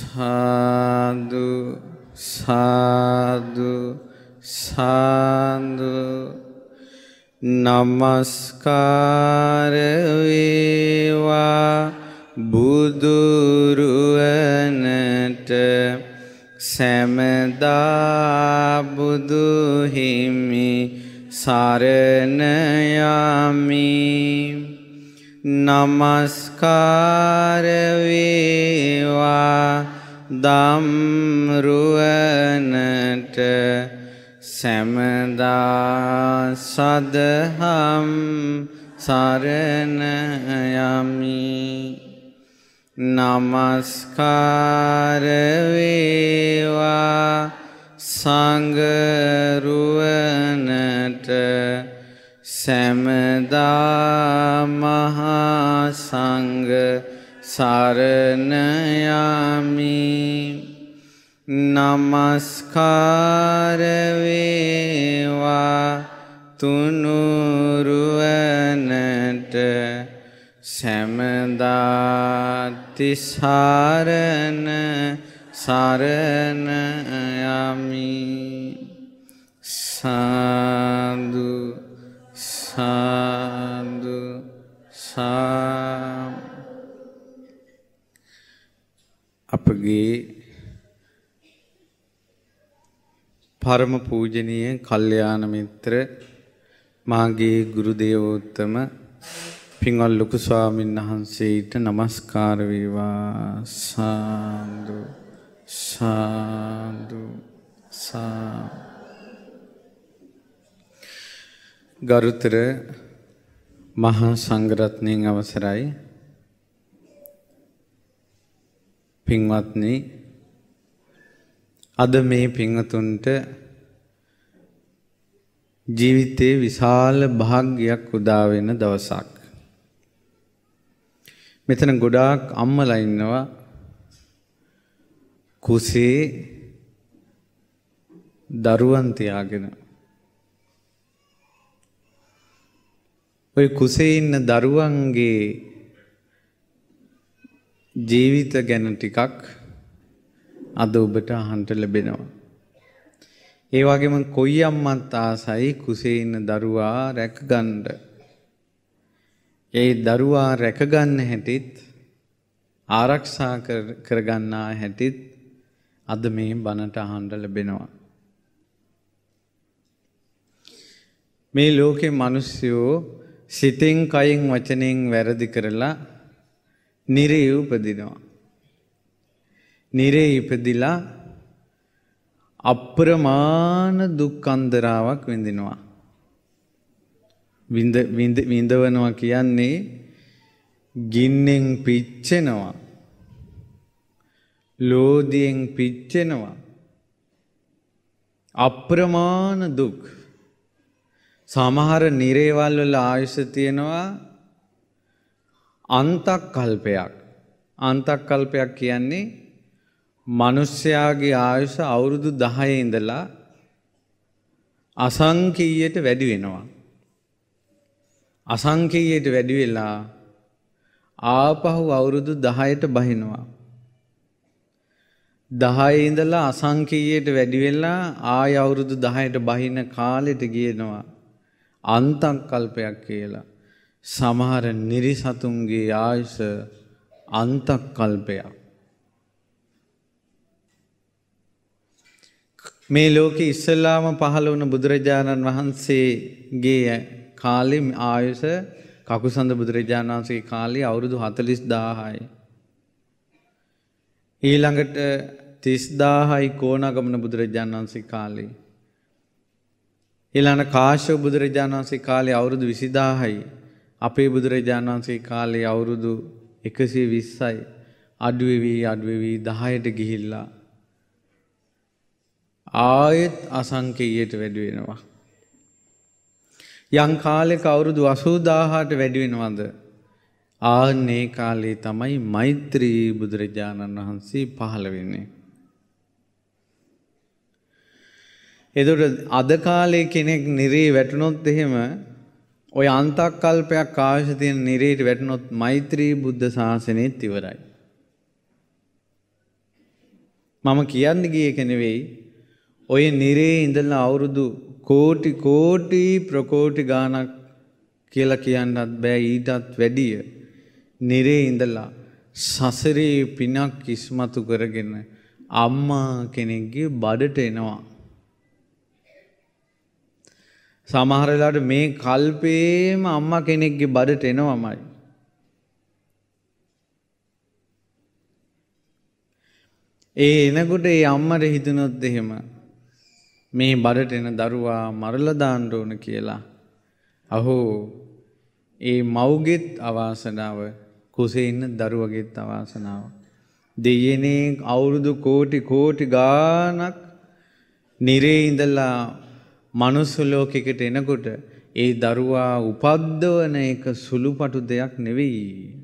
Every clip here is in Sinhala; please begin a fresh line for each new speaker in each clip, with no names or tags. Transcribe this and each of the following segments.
සාදු සාදු සාදු නමස්කාර වේවා බුදුරුවනට සැමදා බුදු හිමි සරණ යමි නමස්කාර වේවා දම්රුවනට සැමදා සදහම් සරණ යමි නමස්කාර වේවා සංගරුවනට සැමදා මහා සංඝ සරණ යමි නමස්කාර වේවා තුනුරුවනට. සැමදාතිසාරණ සරණ යමි සාදු සාදු සා අපගේ පරම පූජනීය කල්යාණ මිත්‍ර මාගේ ගුරු දේවෝත්තම පින්වත් ලොකු ස්වාමීන් වහන්සේට নমස්කාර වේවා. සාදු සාදු සා ගරුතර මහා සංඝරත්නයන් අවසරයි පින්වත්නි අද මේ පින්වතුන්ට ජීවිතේ විශාල භාග්යක් උදා වෙන දවසක්. මෙතන ගොඩාක් අම්මලා ඉන්නවා කුසේ දරුවන් තියාගෙන. ඔය කුසේ ඉන්න දරුවන්ගේ ජීවිත ගැන ටිකක් අද ඔබට අහන්ට ලැබෙනවා. ඒ වගේම කොයි අම්මත් ආසයි කුසේ ඉන්න දරුවා රැකගන්න. ඒ දරුවා රැකගන්න හැටිත් ආරක්ෂා කරගන්නා හැටිත් අද මේ බණට අහන්ඩ ලැබෙනවා. මේ ලෝකෙ මිනිස්සුયો සිතෙන් කයින් වචනෙන් වැරදි කරලා නිරේ උපදිනවා. නිරේ ඉපදිලා අප්‍රමාණ දුක් අන්දරාවක් විඳිනවා. විඳවනවා කියන්නේ ගින්නෙන් පිච්චෙනවා. ලෝදියෙන් පිච්චෙනවා. අප්‍රමාණ දුක්. සමහර නිරේවල් වල ආයුෂ තියෙනවා අන්තක් කල්පයක්. අන්තක් කල්පයක් කියන්නේ මිනිස්යාගේ ආයුෂ අවුරුදු 10 ඉඳලා අසංකීයට වැඩි වෙනවා. අසංකීයට වැඩි වෙලා ආපහු අවුරුදු 10ට බහිනවා. 10 ඉඳලා අසංකීයට වැඩි වෙලා ආය අවුරුදු 10ට බහින කාලෙට ගියනවා. අන්තක් කල්පයක් කියලා. සමහර නිරිසතුන්ගේ ආයුෂ අන්තක් කල්පයක්. මේ ලෝකෙ ඉස්සල්ලාම පහළ වුණ බුදුරජාණන් වහන්සේගේ කාලේ ආයුෂ කකුසඳ බුදුරජාණන් වහන්සේගේ කාලේ අවුරුදු 40000යි. ඊළඟට 30000යි කෝණගමන බුදුරජාණන් වහන්සේ කාලේ. ඊළඟ කාශ්‍යප බුදුරජාණන් වහන්සේ කාලේ අවුරුදු 20000යි. අපේ බුදුරජාණන් වහන්සේ කාලේ අවුරුදු 120යි. අඩු වෙවි අඩු වෙවි 10ට ගිහිල්ලා ආයෙත් අසංකේයයට වැඩි වෙනවා. යම් කාලෙක අවුරුදු 80000ට වැඩි වෙනවද? ආන්නේ කාලේ තමයි මෛත්‍රී බුදුරජාණන් වහන්සේ පහළ වෙන්නේ. එතකොට අද කාලේ කෙනෙක් නිරේ වැටුනොත් එහෙම ඔය අන්තක් කල්පයක් ආශ තියෙන නිරේට වැටුනොත් මෛත්‍රී බුද්ධ ශාසනයත් ඉවරයි. මම කියන්න ගිය එක නෙවෙයි ඔය නිරේ ඉඳලා අවුරුදු කෝටි කෝටි ප්‍රකෝටි ගාණක් කියලා කියන්නත් බෑ ඊටත් වැඩිය නිරේ ඉඳලා සසරේ පිනක් ඉස්මතු කරගෙන අම්මා කෙනෙක්ගේ බඩට එනවා. සමහර වෙලාවට මේ කල්පේම අම්මා කෙනෙක්ගේ බඩට එනවමයි. ඒ එනකොට ඒ අම්මට හිතුනොත් එහෙම මේ බඩට එන දරුවා මරලා දාන්න ඕන කියලා. අහෝ ඒ මව්ගෙත් අවාසනාව කුසේ ඉන්න දරුවගෙත් අවාසනාව. දෙයනේ අවුරුදු කෝටි කෝටි ගානක් නිරේ ඉඳලා මනුස්ස ලෝකෙකට එනකොට ඒ දරුවා උපද්දවන එක සුළුපටු දෙයක් නෙවෙයි.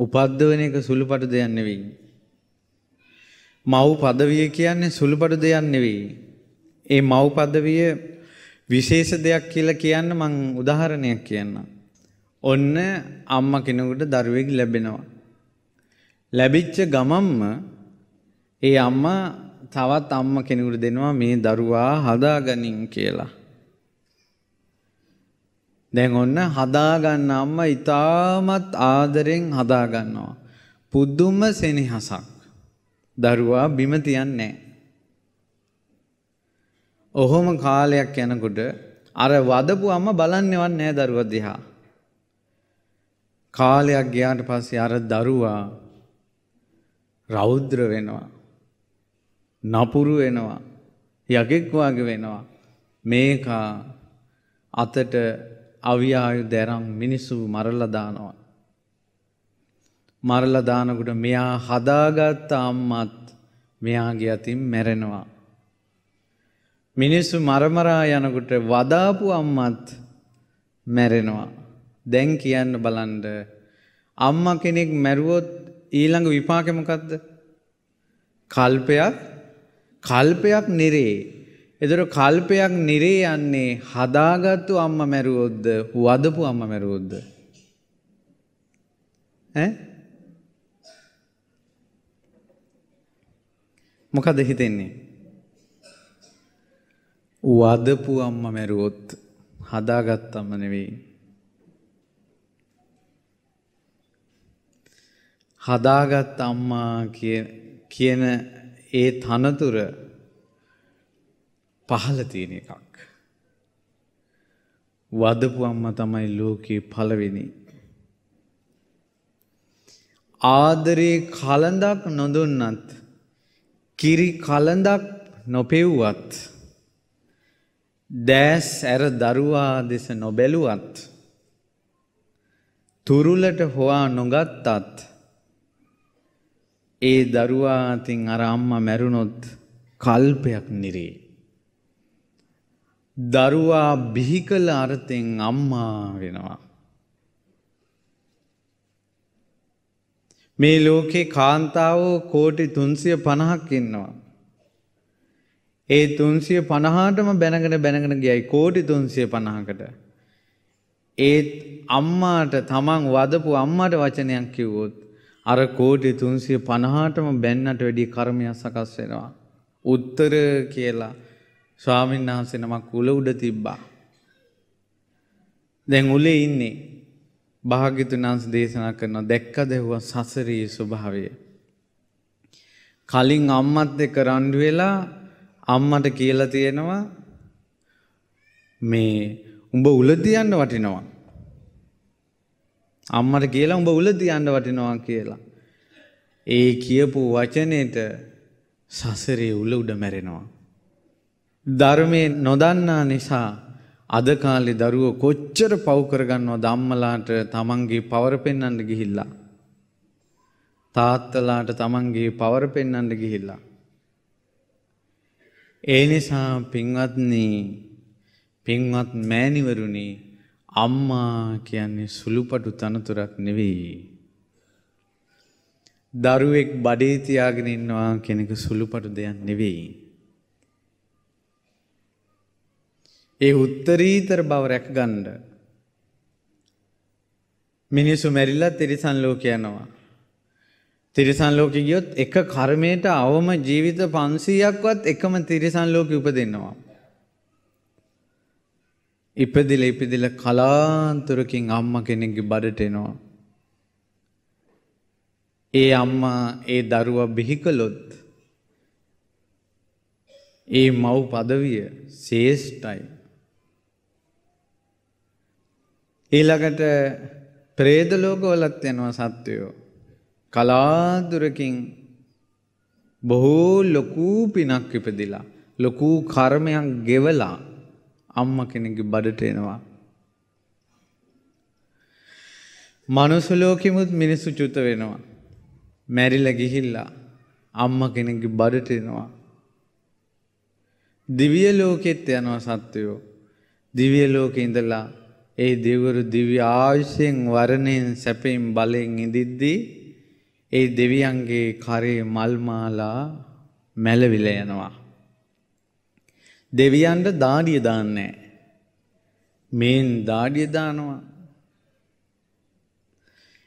උපද්දවන එක සුළුපටු දෙයක් නෙවෙයි. මව් පදවිය කියන්නේ සුළුපටු දෙයක් නෙවෙයි. ඒ මව් පදවිය විශේෂ දෙයක් කියලා කියන්න මං උදාහරණයක් කියන්න. ඔන්න අම්ම කෙනෙකුට දරුවෙක් ලැබෙනවා. ලැබිච්ච ගමම්ම ඒ අම්මා තවත් අම්ම කෙනෙකුට දෙනවා මේ දරුවා හදාගනින් කියලා. දැන් ඔන්න හදාගන්න අම්ම ඉතාමත් ආදරෙන් හදාගන්නවා. පුද්දුම සෙනෙහසක්. දරුවා බිම තියන්නේ ඔහොම කාලයක් යනකොට අර වදපු අම්ම බලන්නේවත් නෑ දරුවා දිහා. කාලයක් ගියාට පස්සේ අර දරුවා රෞද්‍ර වෙනවා. නපුරු වෙනවා. යකෙක් වගේ වෙනවා. මේකා අතට අවියායු දැරම් මිනිස්සු මරලා දානවා. මරලා දානකොට මෙයා හදාගත්ත අම්මත් මෙයාගේ අතින් මැරෙනවා. මිනිස්සු මරමරා යනකොට වදාපු අම්මත් මැරෙනවා. දැන් කියන්න බලන්ඩ අම්ම කෙනෙක් මැරුවොත් ඊළඟ විපාකමකක්ද. කල්පයක් කල්පයක් නිරේ. එදර කල්පයක් නිරේ යන්නේ හදාගත්තු අම්ම මැරුවොද්ද වදපු අම්ම මැරුවොද්ද. මොකද හිතෙන්නේ. වදපු අම්ම මැරුවොත් හදාගත් අම්ම නෙවෙයි. හදාගත් අම්මා කියන ඒ තනතුර පහල තියෙන එකක්. වදපු අම්ම තමයි ලෝකයේ පළවෙනි. ආදරේ කලඳක් නොදුන්නත් කිරි කලඳක් නොපෙව්වත් දෑස් ඇර දරුවා දෙස නොබැලුවත් තුරුලට හොවා නොගත්තත් ඒ දරුවා අතින් අර අම්මා මැරුණොත් කල්පයක් නිරේ. දරුවා බිහි කළ අර්ථෙන් අම්මා වෙනවා. මේ ලෝකේ කාන්තාවෝ කෝටි තුන්සිය පණහක් ඉන්නවා. ඒ තුන්සිය පණහාටම බැනගෙන බැනගෙන ගියයි කෝටි තුන්සිය පණහකට. ඒත් අම්මාට තමන් වදපු අම්මට වචනයක් කිව්වොත් අර කෝටි තුන්සිය පණහාටම බැන්නට වැඩි කර්මයක් සකස් වෙනවා. උත්තර කියලා ස්වාමීන් වහන්සේ නමක් උල උඩ තිබ්බා. දැන් උලේ ඉන්නේ භාග්‍යතුන් වහන්සේ දේශනා කරනවා දැක්ක දෙව්ව සසරේ ස්වභාවය. කලින් අම්මත් එක්ක රණ්ඩු වෙලා අම්මට කියලා තියෙනවා මේ උඹ උල තියන්න වටිනවා. අම්මට කියලා උඹ උල තියන්න වටිනවා කියලා. ඒ කියපු වචනයට සසරේ උල උඩ මැරෙනවා. ධර්මය නොදන්නා නිසා අද කාලේ දරුවෝ කොච්චර පව් කරගන්නවද අම්මලාට තමන්ගේ පවර පෙන්වන්න ගිහිල්ලා. තාත්තලාට තමන්ගේ පවර පෙන්වන්න ගිහිල්ලා. ඒ නිසා පින්වත්නි පින්වත් මෑණිවරුනි අම්මා කියන්නේ සුළුපටු තනතුරක් නෙවෙයි. දරුවෙක් බඩේ තියාගෙන ඉන්නවා කෙනෙකු සුළුපටු දෙයක් නෙවෙයි. ඒ උත්තරීතර බව රැකගන්න. මිනිස්සු මැරිලා තිරිසන් ලෝක යනවා. තිරිසන් ලෝකෙ ගියොත් එක කර්මයට අවම ජීවිත 500ක්වත් එකම තිරිසන් ලෝකෙ උපදිනවා. ඉපදිලා ඉපදිලා කලාන්තරකින් අම්මා කෙනෙක්ගේ බඩට එනවා. ඒ අම්මා ඒ දරුවා බිහි කළොත් ඒ මව් පදවිය ශේෂ්ඨයි. ඊළඟට ප්‍රේත ලෝකවලත් යනවා සත්වයෝ. කලාතුරකින් බොහෝ ලොකු පිනක් ඉපදිලා ලොකු කර්මයක් ගෙවලා අම්ම කෙනෙක්ගේ බඩට එනවා. මනුස්ස ලෝකෙමුත් මිනිස්සු චුත වෙනවා. මැරිලා ගිහිල්ලා අම්ම කෙනෙක්ගේ බඩට එනවා. දිව්‍ය ලෝකෙත් යනවා සත්වයෝ. දිව්‍ය ලෝකේ ඉඳලා ඒ දෙවරු දිව්‍ය ආයුෂයෙන් වරණයෙන් සැපයෙන් බලයෙන් ඉදිද්දී ඒ දෙවියන්ගේ කරේ මල් මාලා මැලවිලා යනවා. දෙවියන්ට දාඩිය දාන්නේ මේන් දාඩිය දානවා.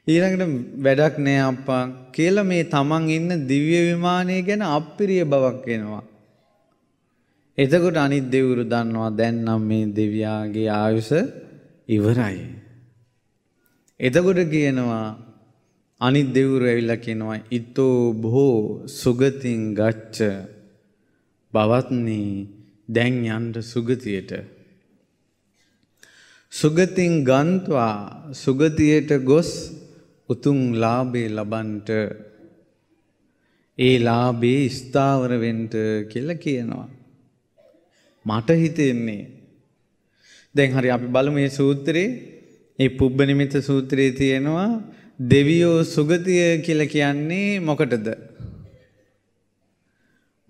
ඊළඟට වැඩක් නෑ අප්පා කියලා මේ තමන් ඉන්න දිව්‍ය විමානය ගැන අප්පිරිය බවක් එනවා. එතකොට අනිත් දෙවුරු දන්නවා දැන් නම් මේ දෙවියාගේ ආයුෂ ඉවරයි. එතකොට කියනවා අනිත් දෙවුරු ඇවිල්ලා කියනවා ඊතෝ බොහෝ සුගතින් ගච්ඡ බවත්නි දැන් යන්න සුගතියට. සුගතින් ගන්ත්වා සුගතියට ගොස් උතුම් ලාභේ ලබන්ට. ඒ ලාභේ ස්ථාවර වෙන්න කියලා කියනවා. මට හිතෙන්නේ. දැන් හරි අපි බලමු මේ සූත්‍රේ මේ පුබ්බ නිමිත්ත සූත්‍රයේ තියෙනවා දෙවියෝ සුගතිය කියලා කියන්නේ මොකටද?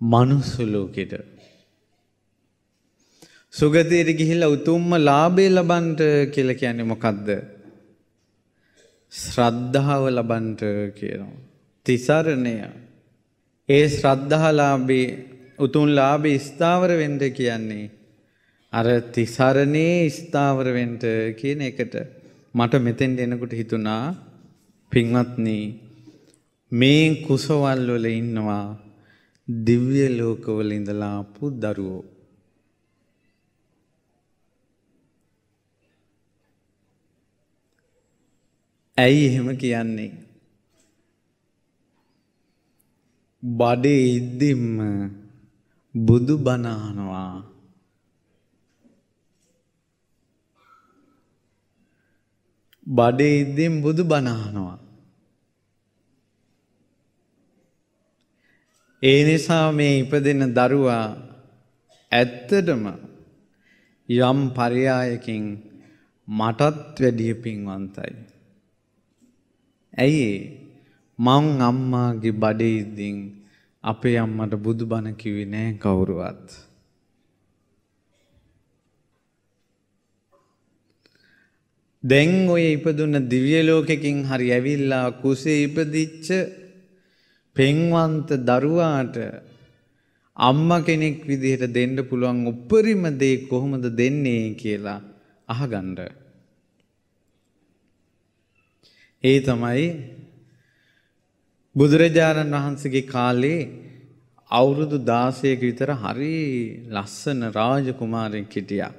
මනුස්ස ලෝකෙට. සුගතියට ගිහිල්ලා උතුම්ම ලාභය ලබන්ට කියලා කියන්නේ මොකද්ද? ශ්‍රද්ධාව ලබන්ට කියනවා. තිසරණය. ඒ ශ්‍රද්ධාලාභේ උතුම් ලාභේ ස්ථාවර වෙන්න කියන්නේ අර තිසරණේ ස්ථාවර වෙන්න කියන එකට මට මෙතෙන් එනකොට හිතුණා පින්වත්නි මේ කුසවල් වල ඉන්නවා දිව්‍ය ලෝකවල ඉඳලා ආපු දරුවෝ ඇයි එහෙම කියන්නේ? බඩේ ඉද්දිම්ම බුදු බණ අහනවා බඩේ ඉද්දින් බුදු බණ අහනවා ඒ නිසා මේ ඉපදෙන දරුවා ඇත්තටම යම් පරයායකින් මටත් වැඩිය පින්වන්තයි. ඇයි මං අම්මාගේ බඩේ ඉද්දින් අපේ අම්මට බුදු බණ කිව්වේ නෑ කවුරුවත්. දැන් ඔය ඉපදුන්න දිව්‍ය ලෝකෙකින් හරි ඇවිල්ලා කුසේ ඉපදිච්ච පෙන්වන්ත දරුවාට අම්ම කෙනෙක් විදිහට දෙන්න පුළුවන් උපරිම දේ කොහොමද දෙන්නේ කියලා අහගන්න. ඒ තමයි බුදුරජාණන් වහන්සේගේ කාලේ අවුරුදු 16ක විතර හරි ලස්සන රාජකුමාරයෙක් හිටියා.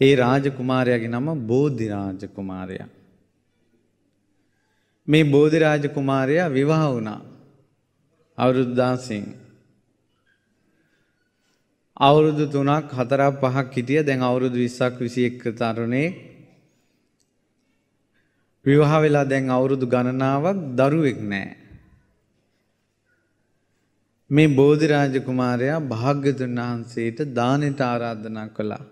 ඒ රාජකුමාරයාගේ නම බෝධි රාජකුමාරයා. මේ බෝධි රාජකුමාරයා විවාහ වුණා. අවුරුදු 16න්. අවුරුදු 3ක් 4ක් 5ක් හිටිය දැන් අවුරුදු 20ක් 21ක තරුණේ විවාහ වෙලා දැන් අවුරුදු ගණනාවක් දරුවෙක් නැහැ. මේ බෝධි රාජ කුමාරයා භාග්‍යතුන් වහන්සේට දානෙට ආරාධනා කළා.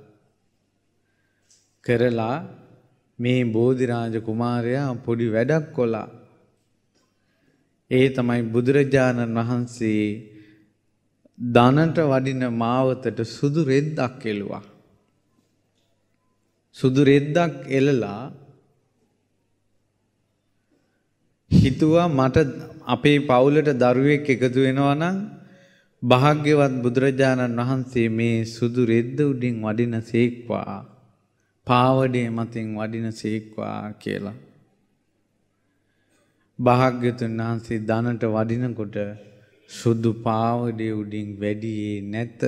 කරලා මේ බෝධි රාජ කුමාරයා පොඩි වැඩක් කළා. ඒ තමයි බුදුරජාණන් වහන්සේ දනට වඩින මාවතට සුදු රෙද්දක් එළුවා. සුදු රෙද්දක් එලලා හිතුවා මට අපේ පවුලට දරුවෙක් එකතු වෙනවා නම් භාග්‍යවත් බුදුරජාණන් වහන්සේ මේ සුදු රෙද්ද උඩින් වඩින සේක්වා පාවඩේ මතින් වඩින සේක්වා කියලා. භාග්‍යතුන් වහන්සේ දනට වඩිනකොට සුදු පාවඩේ උඩින් වැඩියේ නැත.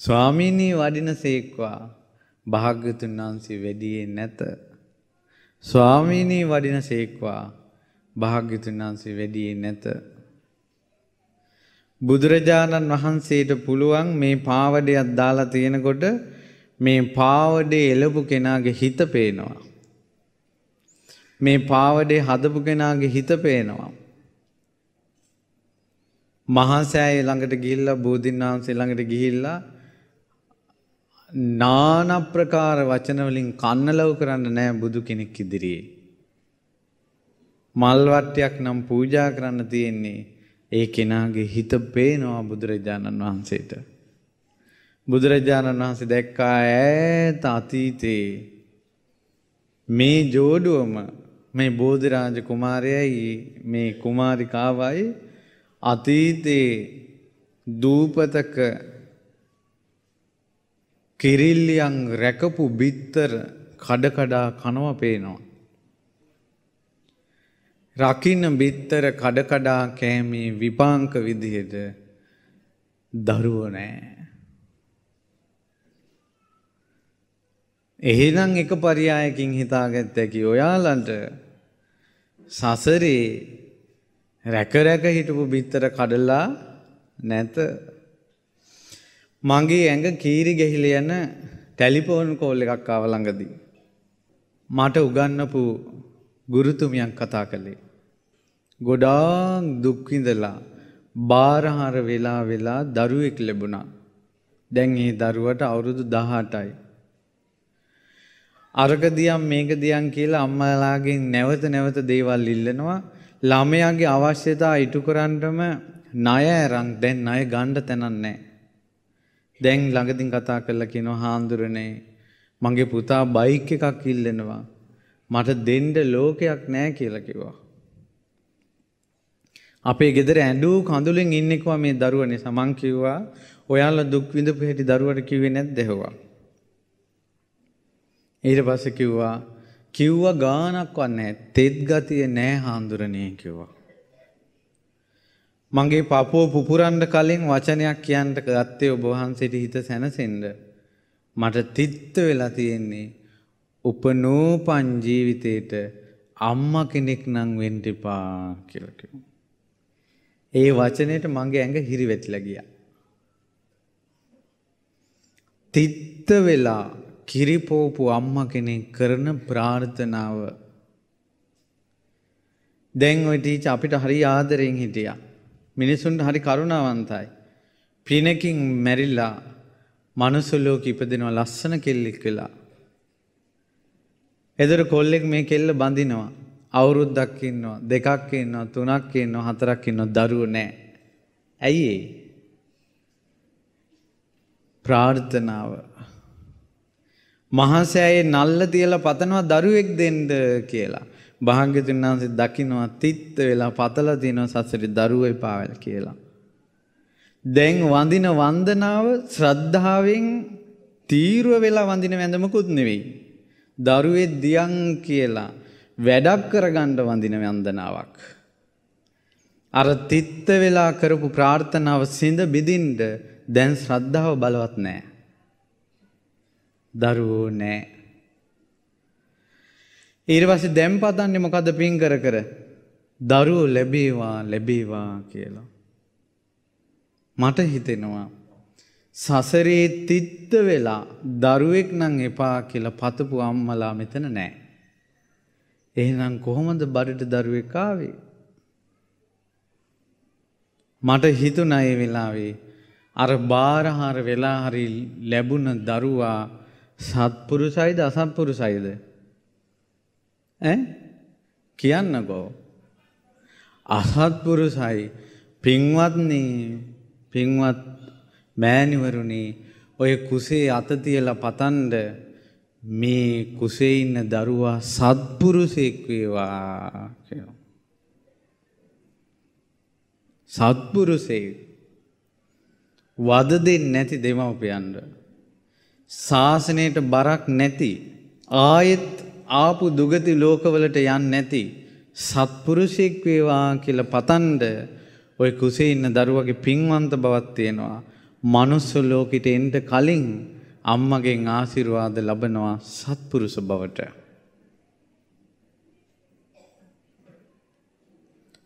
ස්වාමීනී වඩින සේක්වා භාග්‍යතුන් වහන්සේ වැඩියේ නැත. ස්වාමීනී වඩින සේක්වා භාග්‍යතුන් වහන්සේ වැඩියේ නැත. බුදුරජාණන් වහන්සේට පුළුවන් මේ පාවඩයක් දාලා තියෙනකොට මේ පාවඩේ එළපු කෙනාගේ හිත පේනවා. මේ පාවඩේ හදපු කෙනාගේ හිත පේනවා. මහාසෑය ළඟට ගිහිල්ලා බෝධින් වහන්සේ ළඟට ගිහිල්ලා නාන ප්‍රකාර වචන වලින් කන්නලව් කරන්න නෑ බුදු කෙනෙක් ඉදිරියේ. මල් වට්ටියක් නම් පූජා කරන්න තියෙන්නේ ඒ කෙනාගේ හිත පේනවා බුදුරජාණන් වහන්සේට. බුදුරජාණන් වහන්සේ දැක්කා ඈත අතීතේ මේ ජෝඩුවම මේ බෝධිරාජ කුමාරයයි මේ කුමාරිකාවයි අතීතේ දූපතක කිරිල්ලියන් රැකපු බිත්තර කඩකඩා කනවා පේනවා. රකින්න බිත්තර කඩකඩා කෑමේ විපාංක විදිහට දරුව නෑ. එහෙනම් එක පරියායකින් හිතාගත්ත ඇකි ඔයාලන්ට සසරේ රැක රැක හිටපු බිත්තර කඩලා නැත මගේ ඇඟ කීරි ගැහිල යන ටැලිපෝන් කෝල් එකක් ආව ළඟදී. මට උගන්නපු ගුරුතුමියක් කතා කළේ. ගොඩාක් දුක්විඳලා බාරහාර වෙලා වෙලා දරුවෙක් ලැබුණා. දැන් ඒ දරුවට අවුරුදු දහටයි. අරක දියම් මේක දියන් කියලා අම්මලාගෙන් නැවත නැවත දේවල් ඉල්ලනවා ළමයාගේ අවශ්‍යතා ඉටු කරන්නටම ණය අරන් දැන් ණය ගන්න තැනක් නැහැ. දැන් ළඟදින් කතා කරලා කියනවා හාමුදුරනේ මගේ පුතා බයික් එකක් ඉල්ලනවා. මට දෙන්න ලෝකයක් නැහැ කියලා කිව්වා. අපේ ගෙදර ඇඬූ කඳුලෙන් ඉන්නෙක්වා මේ දරුවා නිසා මං කිව්වා ඔයාලා දුක් විඳපු හැටි දරුවට කිව්වේ නැද්ද එහෙවා. ඊට පස්සේ කිව්වා කිව්වා ගානක්වත් නැහැ. තෙත් ගතිය නැහැ හාමුදුරනේ කිව්වා. මගේ පපුව පුපුරන්න කලින් වචනයක් කියන්න ගත්තේ ඔබ වහන්සේට හිත සැනසෙන්න. මට තිත්ත වෙලා තියෙන්නේ උපනෝපන් ජීවිතේට අම්මා කෙනෙක් නම් වෙන්න එපා කියලා කිව්වා. ඒ වචනේට මගේ ඇඟ හිරිවැටිලා ගියා. තිත්ත වෙලා කිරිපෝපු අම්මා කෙනෙක් කරන ප්‍රාර්ථනාව දැන් ওই ටීචර් අපිට හරි ආදරෙන් හිටියා. මිනිසුන්ට හරි කරුණාවන්තයි. පිනකින් මැරිලා මනුස්ස ලෝකෙ ඉපදෙනවා ලස්සන කෙල්ලෙක් වෙලා. එදර කොල්ලෙක් මේ කෙල්ල බඳිනවා. අවුරුද්දක් ඉන්නවා, දෙකක් ඉන්නවා, තුනක් ඉන්නවා, හතරක් ඉන්නවා දරුවෝ නැහැ. ඇයි ඒ? ප්‍රාර්ථනාව මහසෑයේ නල්ල තියලා පතනවා දරුවෙක් දෙන්න කියලා. භාග්‍යතුන් වහන්සේ දකින්නවා තිත්ත වෙලා පතලා තියෙනවා සසරේ දරුවෝ එපාවල කියලා. දැන් වඳින වන්දනාව ශ්‍රද්ධාවෙන් තීරුව වෙලා වඳින වැඳමකුත් නෙවෙයි. දරුවේ දියන් කියලා වැඩක් කරගන්න වඳින වන්දනාවක්. අර තිත්ත වෙලා කරපු ප්‍රාර්ථනාව සිඳ බිඳින්න දැන් ශ්‍රද්ධාව බලවත් නැහැ. දරුවෝ නෑ. ඊට පස්සේ දැන් පතන්නේ මොකද පින් කර කර දරුවෝ ලැබේවා ලැබේවා කියලා. මට හිතෙනවා සසරේ තිත්ත වෙලා දරුවෙක් නම් එපා කියලා පතපු අම්මලා මෙතන නෑ. එහෙනම් කොහොමද බඩට දරුවෙක් ආවේ? මට හිතුණා ඒ වෙලාවේ අර බාරහාර වෙලා හරි ලැබුණ දරුවා සත්පුරුසයිද අසත්පුරුසයිද ඈ? කියන්නකෝ. අසත්පුරුසයි පින්වත්නි පින්වත් මෑණිවරුනි ඔය කුසේ අත තියලා පතන්ඩ මේ කුසේ ඉන්න දරුවා සත්පුරුෂයෙක් වේවා කියලා. සත්පුරුෂයෙක් වද දෙන්නේ නැති දෙමව්පියන්ට. ශාසනයට බරක් නැති ආයෙත් ආපු දුගති ලෝකවලට යන්නේ නැති සත්පුරුෂයෙක් වේවා කියලා පතන්ඩ ඔය කුසේ ඉන්න දරුවගේ පින්වන්ත බවක් තියෙනවා. මනුස්ස ලෝකෙට එන්න කලින් අම්මගෙන් ආශිර්වාද ලබනවා සත්පුරුෂ බවට.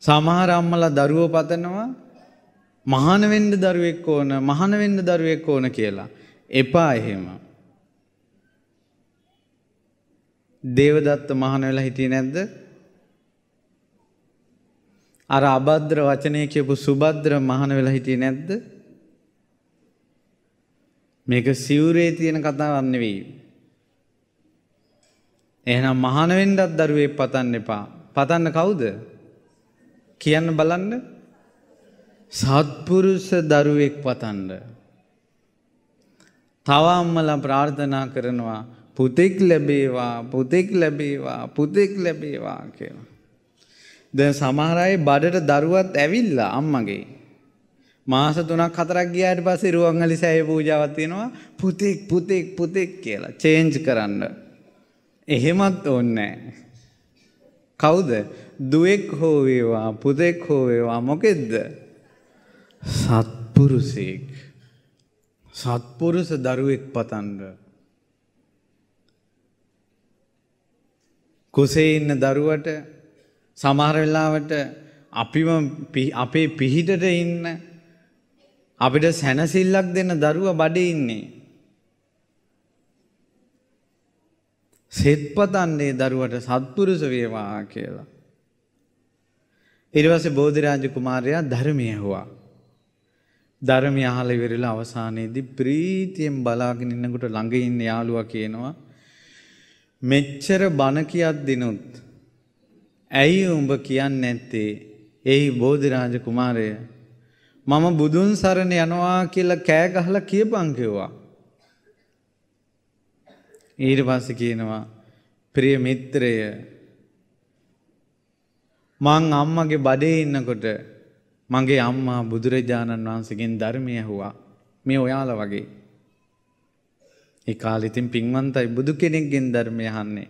සමහර අම්මලා දරුවෝ පතනවා මහාන වෙන්න දරුවෙක් ඕන මහාන වෙන්න දරුවෙක් ඕන කියලා. එපා එහෙම. දේවදත්ත මහාන වෙලා හිටියේ නැද්ද? අර අබද්ද්‍ර වචනය කියපු සුබද්‍ර මහාන වෙලා හිටියේ නැද්ද? මේක සිවුරේ තියෙන කතාවක් නෙවෙයි. එහෙනම් මහාන වෙන්නත් දරුවෙක් පතන්න එපා. පතන්න කවුද? කියන්න බලන්න. සත්පුරුෂ දරුවෙක් පතන්න. තව අම්මලා ප්‍රාර්ථනා කරනවා පුතෙක් ලැබේවා පුතෙක් ලැබේවා පුතෙක් ලැබේවා කියලා. දැන් සමහර අය බඩට දරුවත් ඇවිල්ලා අම්මගේ. මාස 3ක් 4ක් ගියාට පස්සේ රුවන්වැලි සෑය පූජාවක් තියෙනවා පුතෙක් පුතෙක් පුතෙක් කියලා චේන්ජ් කරන්න. එහෙමත් ඕනේ කවුද? දුවෙක් හෝ වේවා පුතෙක් හෝ වේවා මොකෙද්ද? සත්පුරුෂයෙක්. සත්පුරුෂ දරුවෙක් පතන්න. කුසේ ඉන්න දරුවට සමහර වෙලාවට අපිම අපේ පිහිටට ඉන්න අපිට සැනසිල්ලක් දෙන්න දරුවා බඩේ ඉන්නේ. සෙත් පතන්නේ දරුවට සත්පුරුෂ වේවා කියලා. ඊට පස්සේ බෝධිරාජ කුමාරයා ධර්මය ඇහුවා. ධර්මය අහලා ඉවරලා අවසානයේදී ප්‍රීතියෙන් බලාගෙන ඉන්නකොට ළඟ ඉන්න යාළුවා කියනවා මෙච්චර බණ කියද්දිනුත් ඇයි උඹ කියන්නේ නැත්තේ? එයි බෝධිරාජ කුමාරය මම බුදුන් සරණ යනවා කියලා කෑ ගහලා කියපන් කිව්වා. ඊට පස්සේ කියනවා ප්‍රිය මිත්‍රය මං අම්මගේ බඩේ ඉන්නකොට මගේ අම්මා බුදුරජාණන් වහන්සේගෙන් ධර්මය ඇහුවා. මේ ඔයාලා වගේ. ඒ කාලේ ඉතින් පින්වන්තයි බුදු කෙනෙක්ගෙන් ධර්මය අහන්නේ.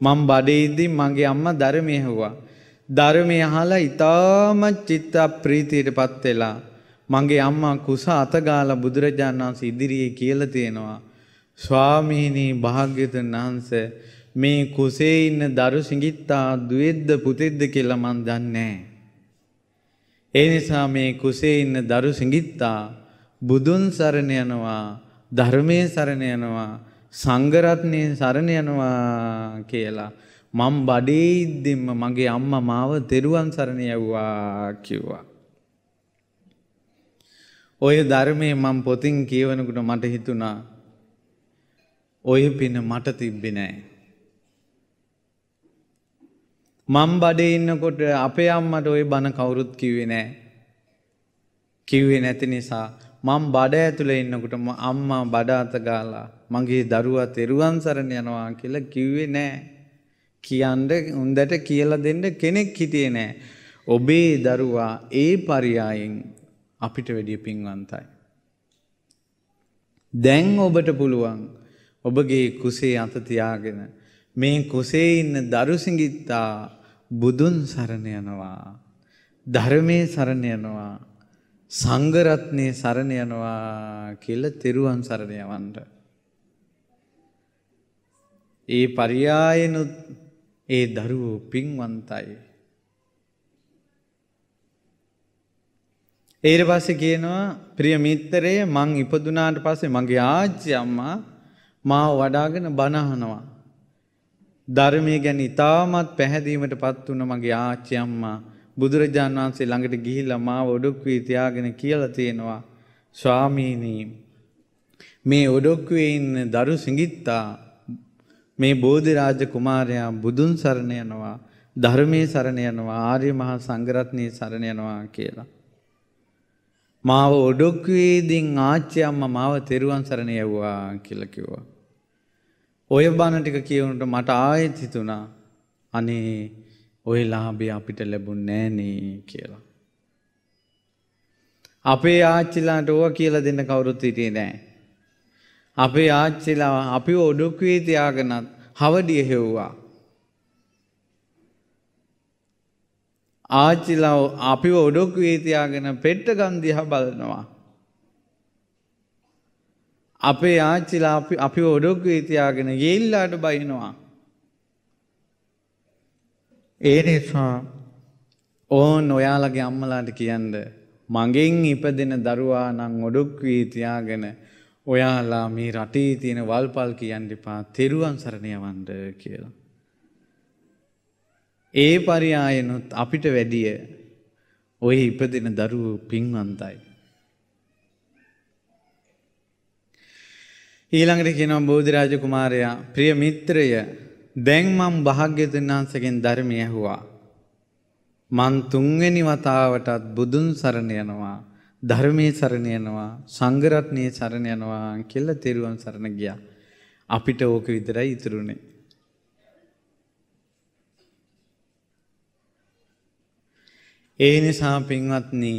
මම බඩේ ඉඳි මගේ අම්මා ධර්මය ඇහුවා. ධර්මය අහලා ඊටමත් චිත්ත ප්‍රීතියටපත් වෙලා මගේ අම්මා කුස අත ගාලා බුදුරජාණන් වහන්සේ ඉදිරියේ කියලා තියෙනවා. ස්වාමීනි භාග්‍යවතුන් වහන්සේ මේ කුසේ ඉන්න දරු සිඟිත්තා දුවේද්ද පුතෙද්ද කියලා මන් දන්නේ ඒ නිසා මේ කුසේ ඉන්න දරු සිඟිත්තා බුදුන් සරණ යනවා. ධර්මයේ සරණ යනවා සංඝරත්නයේ සරණ යනවා කියලා මම බඩේ ඉද්දින්ම මගේ අම්මා මාව තෙරුවන් සරණ යවුවා කිව්වා. ඔය ධර්මයේ මම පොතින් කියවනකොට මට හිතුණා ඔය පින මට තිබ්බේ නෑ. මම බඩේ ඉන්නකොට අපේ අම්මට ওই බණ කවුරුත් කිව්වේ නෑ. කිව්වේ නැති නිසා මම බඩ ඇතුලේ ඉන්නකොට අම්මා බඩ අත ගාලා මගේ දරුවා තෙරුවන් සරණ යනවා කියලා කිව්වේ නෑ. කියන්න උන්දට කියලා දෙන්න කෙනෙක් හිටියේ නෑ. ඔබේ දරුවා ඒ පරියායෙන් අපිට වැඩිය පින්වන්තයි. දැන් ඔබට පුළුවන් ඔබගේ කුසේ අත තියාගෙන මේ කුසේ ඉන්න දරු සිඟිත්තා බුදුන් සරණ යනවා ධර්මයේ සරණ යනවා සංඝරත්නයේ සරණ යනවා කියලා තෙරුවන් සරණ යවන්න. ඒ පරියායනුත් ඒ දරුවෝ පින්වන්තයි. ඊට පස්සේ කියනවා ප්‍රිය මිත්‍රය මං ඉපදුනාට පස්සේ මගේ ආච්චි අම්මා මාව වඩාගෙන බණ අහනවා. ධර්මයේ ගැන ඉතාමත් පැහැදීමට පත් වුණ මගේ ආච්චි අම්මා බුදුරජාණන් වහන්සේ ළඟට ගිහිල්ලා මාව ඔඩොක්කුවේ තියාගෙන කියලා තියෙනවා ස්වාමීනි මේ ඔඩොක්කුවේ ඉන්න දරු සිඟිත්තා. මේ බෝධිරාජ කුමාරයා බුදුන් සරණ යනවා ධර්මයේ සරණ යනවා ආර්ය මහා සංඝරත්නයේ සරණ යනවා කියලා. මාව ඔඩොක්කුවේදීන් ආච්චි අම්මා මාව තෙරුවන් සරණ යවුවා කියලා කිව්වා. ඔය බණ ටික කියවනට මට ආයෙත් හිතුණා. අනේ ඔය ලාභය අපිට ලැබුණේ නෑනේ කියලා. අපේ ආච්චිලාට ඕවා කියලා දෙන්න කවුරුත් හිටියේ නෑ. අපේ ආච්චිලා අපි ඔඩුක්වී තියාගෙනත් හවඩිය හෙව්වා. ආච්චිලා අපිව ඔඩොක්වී තියාගෙන පෙට්ටගම් දිහා බලනවා. අපේ ආච්චිලා අපි අපිව ඔඩොක්වී තියාගෙන යෙල්ලාට බයිනවා. ඒ නිසා ඕන් ඔයාලගේ අම්මලාට කියන්න මගෙන් ඉපදෙන දරුවා නම් ඔඩොක් වී තියාගෙන ඔයාලා මේ රටේ තියෙන වල්පල් කියන්න එපා තෙරුවන් සරණ යවන්න කියලා. ඒ පරියායනොත් අපිට වැඩිය ඔය ඉපදෙන දරුවෝ පින්වන්තයි. ඊළඟට කියනවා බෝධිරාජ කුමාරයා ප්‍රිය මිත්‍රය දැන් මම භාග්‍යතුන් වහන්සේගෙන් ධර්මය ඇහුවා. මන් තුන්වෙනි වතාවටත් බුදුන් සරණ යනවා ධර්මයේ සරණ යනවා සංඝරත්නයේ සරණ යනවා කියලා තෙරුවන් සරණ ගියා. අපිට ඕක විතරයි ඉතුරුනේ. ඒ නිසා පින්වත්නි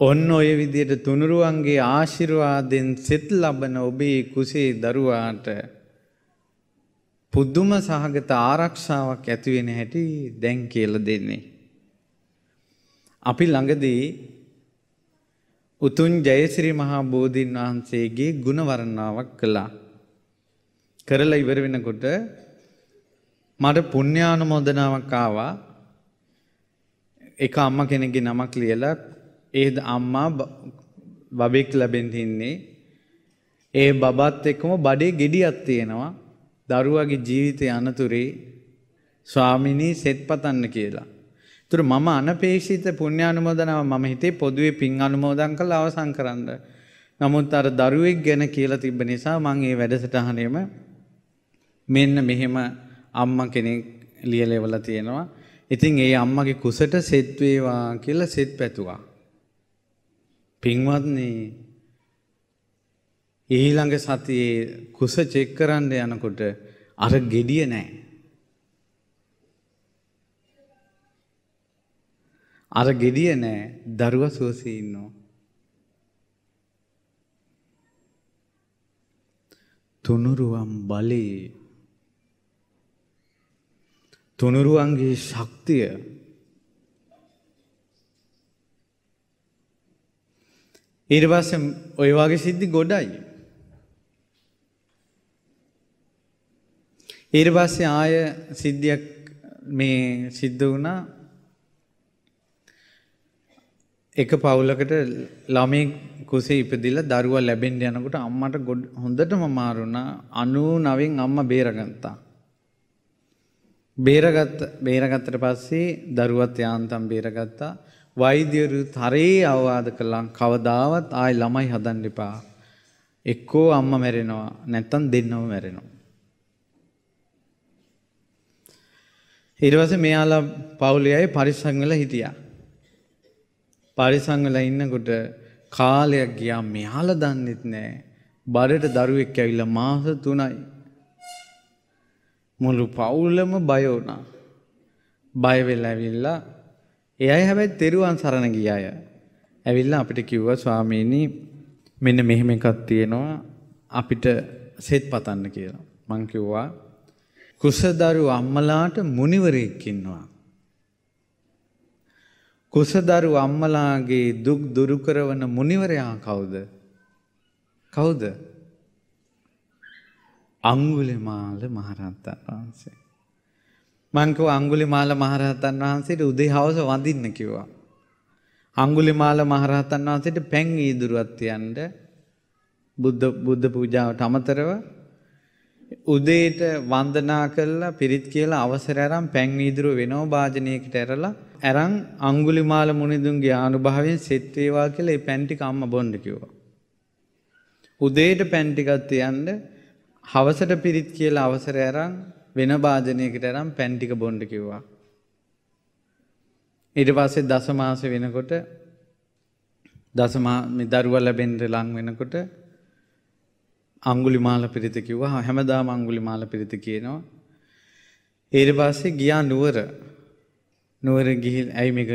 ඔන්න ඔය විදියට තුනුරුවන්ගේ ආශිර්වාදෙන් සෙත් ලබන ඔබේ කුසේ දරුවාට පුදුම සහගත ආරක්ෂාවක් ඇති වෙන හැටි දැන් කියලා දෙන්නේ. අපි ළඟදී උතුන් ජයසිරි මහා බෝධීන් වහන්සේගේ ගුණ වර්ණනාවක් කළා. කරලා ඉවර වෙනකොට මට පුණ්‍යානුමෝදනාවක් ආවා. එක අම්මා කෙනෙක්ගේ නමක් ලියලා ඒ අම්මා බබෙක් ලැබෙන්න ඉන්නේ. ඒ බබත් එක්කම බඩේ ගෙඩියක් තියෙනවා. දරුවගේ ජීවිතය අනතුරේ ස්වාමිනී සෙත් පතන්න කියලා. තුර මම අනපේක්ෂිත පුණ්‍යානුමෝදනාව මම හිතේ පොදුවේ පින් අනුමෝදන් කළ අවසන් කරන්න. නමුත් අර දරුවෙක් ගැන කියලා තිබ්බ නිසා මං ඒ වැඩසටහනේම මෙන්න මෙහෙම අම්ම කෙනෙක් ලියලෙවල තියෙනවා. ඉතින් ඒ අම්මගේ කුසට සෙත් වේවා කියලා සෙත් පැතුවා. පින්වත්නි ඊළඟ සතියේ කුස චෙක් කරන්න යනකොට අර gediya නැහැ. අර gediya නැහැ දරුවා සුවසේ ඉන්නවා. තුනුරුවන් බලේ තුනුරුවන්ගේ ශක්තිය ඊට පස්සේ ඔය වගේ සිද්ධි ගොඩයි ඊට පස්සේ ආය සිද්ධියක් මේ සිද්ධ වුණා එක පවුලකට ළමයි කුසේ ඉපදිලා දරුවා ලැබෙන්න යනකොට අම්මට හොඳටම මාරු වුණා 99න් අම්මා බේරගත්තා. බේරගත්ත බේරගත්තට පස්සේ දරුවත් යාන්තම් බේරගත්තා. වෛද්‍යවරු තරේ අවවාද කළා කවදාවත් ආයි ළමයි හදන්න එපා. එක්කෝ අම්මා මැරෙනවා නැත්තම් දෙන්නම මැරෙනවා. ඊට පස්සේ මෙයාලා පවුලේ අය පරිස්සම් වෙලා හිටියා. පරිස්සම් වෙලා ඉන්නකොට කාලයක් ගියා මෙයාලා දන්නෙත් නෑ. බඩට දරුවෙක් ඇවිල්ලා මාස 3යි. මුළු පවුලම බය වුණා. බය වෙලා ඇවිල්ලා ඒ අය හැබැයි තෙරුවන් සරණ ගිය අය. ඇවිල්ලා අපිට කිව්වා ස්වාමීනි මෙන්න මෙහෙම එකක් තියෙනවා අපිට සෙත් පතන්න කියලා. මං කිව්වා කුසදරු අම්මලාට මුනිවරයෙක් ඉන්නවා. කුසදරු අම්මලාගේ දුක් දුරු කරවන මුනිවරයා කවුද? කවුද? අංගුලිමාල මහරහතන් වහන්සේ. මං කිව්වා අංගුලිමාල මහරහතන් වහන්සේට උදේ හවස වඳින්න කිව්වා. අංගුලිමාල මහරහතන් වහන්සේට පැන් ඊදුරුවක් තියන්න බුද්ධ බුද්ධ පූජාවට අමතරව උදේට වන්දනා කළා පිරිත් කියලා අවසර අරන් පැන් වීදුරුව වෙනම වාජනයකට ඇරලා අරන් අඟුලිමාල මුනිදුන්ගේ ආනුභාවයෙන් සෙත් වේවා කියලා ඒ පැන් ටික අම්මා බොන්න කිව්වා. උදේට පැන් ටිකක් තියන්න හවසට පිරිත් කියලා අවසර අරන් වෙන වාජනයකට අරන් පැන් ටික බොන්න කිව්වා. ඊට පස්සේ දස මාස වෙනකොට දසමා මේ දරුවා ලැබෙන්න ලං වෙනකොට අංගුලිමාල පිරිත කිව්වා හැමදාම අංගුලිමාල පිරිත කියනවා. ඊට පස්සේ ගියා නුවර. නුවර ගිහින් ඇයි මේක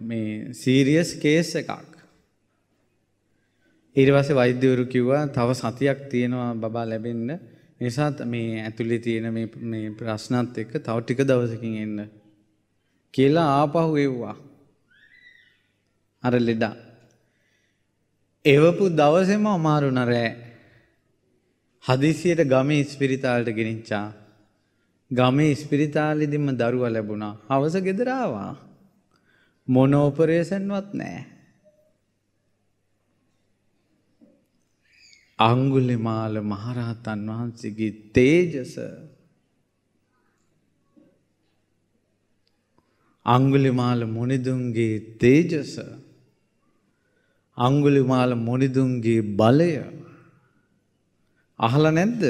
මේ සීරියස් කේස් එකක්. ඊට පස්සේ වෛද්‍යවරු කිව්වා තව සතියක් තියෙනවා බබා ලැබෙන්න. නිසා මේ ඇතුලේ තියෙන මේ මේ ප්‍රශ්නත් එක්ක තව ටික දවසකින් එන්න කියලා ආපහු එව්වා. අර ලෙඩා. එවපු දවසේම අමාරු නරෑ. හදිසියට ගමේ ස්පිරිතාලට ගෙනිච්චා. ගමේ ස්පිරිතාලෙදිම දරුවා ලැබුණා. හවස ගෙදර ආවා. මොන ඔපරේෂන්වත් නැහැ. අංගුලිමාල මහරහතන් වහන්සේගේ තේජස අංගුලිමාල මුනිදුන්ගේ තේජස අංගුලිමාල මුනිදුන්ගේ බලය අහලා නැද්ද?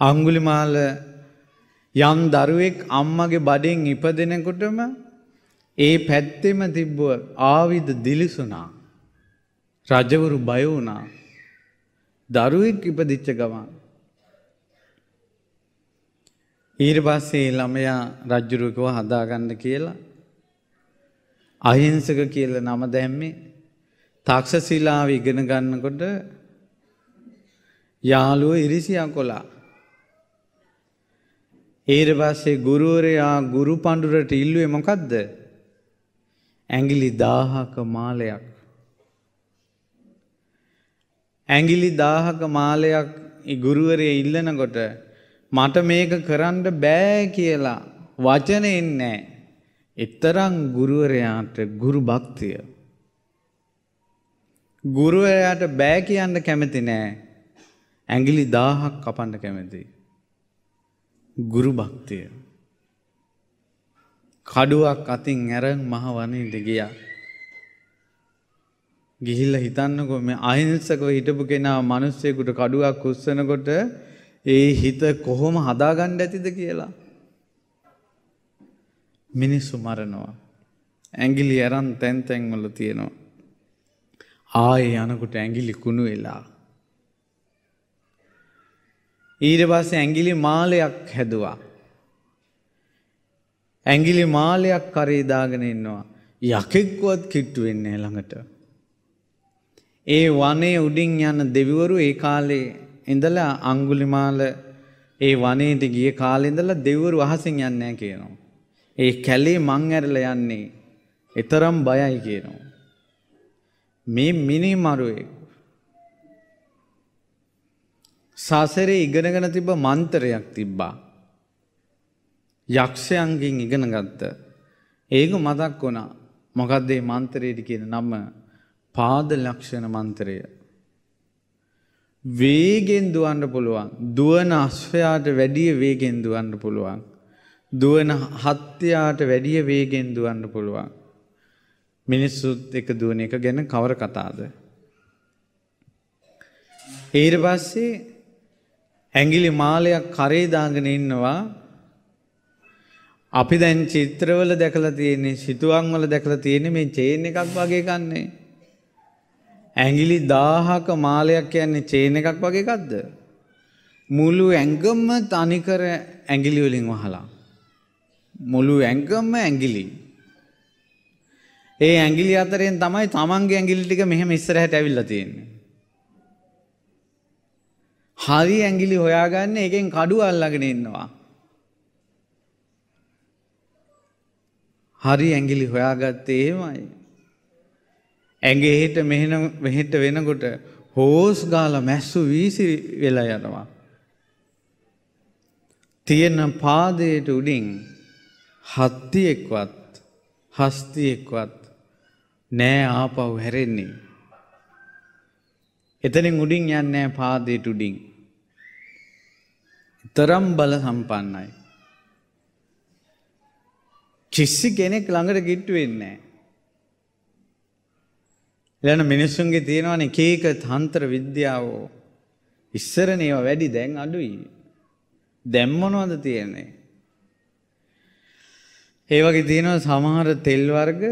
අංගුලිමාල යම් දරුවෙක් අම්මගේ බඩෙන් ඉපදෙනකොටම ඒ පැත්තෙම තිබ්බ ආවිධ දිලිසුනා. රජවරු බය වුණා. දරුවෙක් ඉපදිච්ච ගමන්. ඊට පස්සේ ළමයා රජ්ජුරුවකව හදාගන්න කියලා අහිංසක කියල නම දැම්මේ තක්ෂශිලාව ඉගෙන ගන්නකොට යාළුව ඉරිසියා කොලා. ඊට පස්සේ ගුරුවරයා ගුරු පණ්ඩුරට ඉල්ලුවේ මොකක්ද? ඇඟිලි 1000ක මාලයක්. ඇඟිලි 1000ක මාලයක් ගුරුවරයා ඉල්ලනකොට මට මේක කරන්න බෑ කියලා වචනේ නැහැ. එතරම් ගුරුවරයාට ගුරු භක්තිය. ගුරුවරයාට බෑ කියන්න කැමති නෑ. ඇඟිලි 1000ක් කපන්න කැමති. ගුරු භක්තිය. කඩුවක් අතින් ඇරන් මහ වනයට ගියා. ගිහිල්ල හිතන්නකො මේ අහිංසකව හිටපු කෙනා මිනිස්සෙකුට කඩුවක් උස්සනකොට ඒ හිත කොහොම හදාගන්න ඇතිද කියලා. මිනිස්සු මරනවා. ඇඟිලි අරන් තැන් තැන්වල තියෙනවා. ආයේ යනකොට ඇඟිලි කුණු වෙලා. ඊට පස්සේ ඇඟිලි මාලයක් හැදුවා. ඇඟිලි මාලයක් කරේ දාගෙන ඉන්නවා. යකෙක්වත් කිට්ටු වෙන්නේ ළඟට. ඒ වනේ උඩින් යන දෙවිවරු ඒ කාලේ ඉඳලා අංගුලිමාල ඒ වනේට ගිය කාලේ ඉඳලා දෙවිවරු අහසින් යන්නේ නැහැ කියනවා. ඒ කැලේ මං ඇරලා යන්නේ. ඊතරම් බයයි කියනවා. මේ මිනි මරුවෙක් සසරේ ඉගෙනගෙන තිබ්බ මන්තරයක් තිබ්බා. යක්ෂයන්ගෙන් ඉගෙන ගත්ත. ඒක මතක් වුණා. මොකක්ද මේ මන්ත්‍රයට කියන නම පාද ලක්ෂණ මන්ත්‍රය. වේගෙන් දුවන්න පුළුවන්. දුවන අශ්වයාට වැඩිය වේගෙන් දුවන්න පුළුවන්. දුවන හත්යාට වැඩිය වේගෙන් දුවන්න පුළුවන්. මිනිස්සුත් එක දුවන එක ගැන කවර කතාද. ඊට පස්සේ ඇඟිලි මාලයක් කරේදාගෙන ඉන්නවා අපි දැන් චිත්‍රවල දැකලා තියෙන්නේ සිතුවම් වල දැකලා තියෙන්නේ මේ චේන් එකක් වගේ කන්නේ. ඇඟිලි 1000ක මාලයක් කියන්නේ චේන් එකක් වගේ එකක්ද? මුළු ඇඟම තනිකර ඇඟිලි වලින් වහලා. මුළු ඇඟම ඇඟිලි. ඒ ඇඟිලි අතරින් තමයි තමන්ගේ ඇඟිලි ටික මෙහෙම ඉස්සරහට ඇවිල්ලා තියෙන්නේ. හරි ඇඟිලි හොයාගන්න එකෙන් කඩුව අල්ලගෙන ඉන්නවා. හරි ඇඟිලි හොයාගත්තේ එහෙමයි. ඇඟේ හෙට මෙහෙන මෙහෙට වෙනකොට හෝස් ගාලා මැස්සු වීසි වෙලා යනවා. තියෙන පාදයට උඩින් හත්තියෙක්වත් හස්තියෙක්වත් නෑ ආපහු හැරෙන්නේ. එතනින් උඩින් යන්නේ පාදයට උඩින්. තරම් බල සම්පන්නයි. කිසි කෙනෙක් ළඟට ගිට්ටු වෙන්නේ ඊළඟ මිනිස්සුන්ගේ තියෙනවනේ එක එක තන්ත්‍ර විද්‍යාව ඉස්සරනේ ඒවා වැඩි දැන් අඩුයි. දැන් මොනවද තියෙන්නේ? ඒ වගේ තියෙනවා සමහර තෙල් වර්ග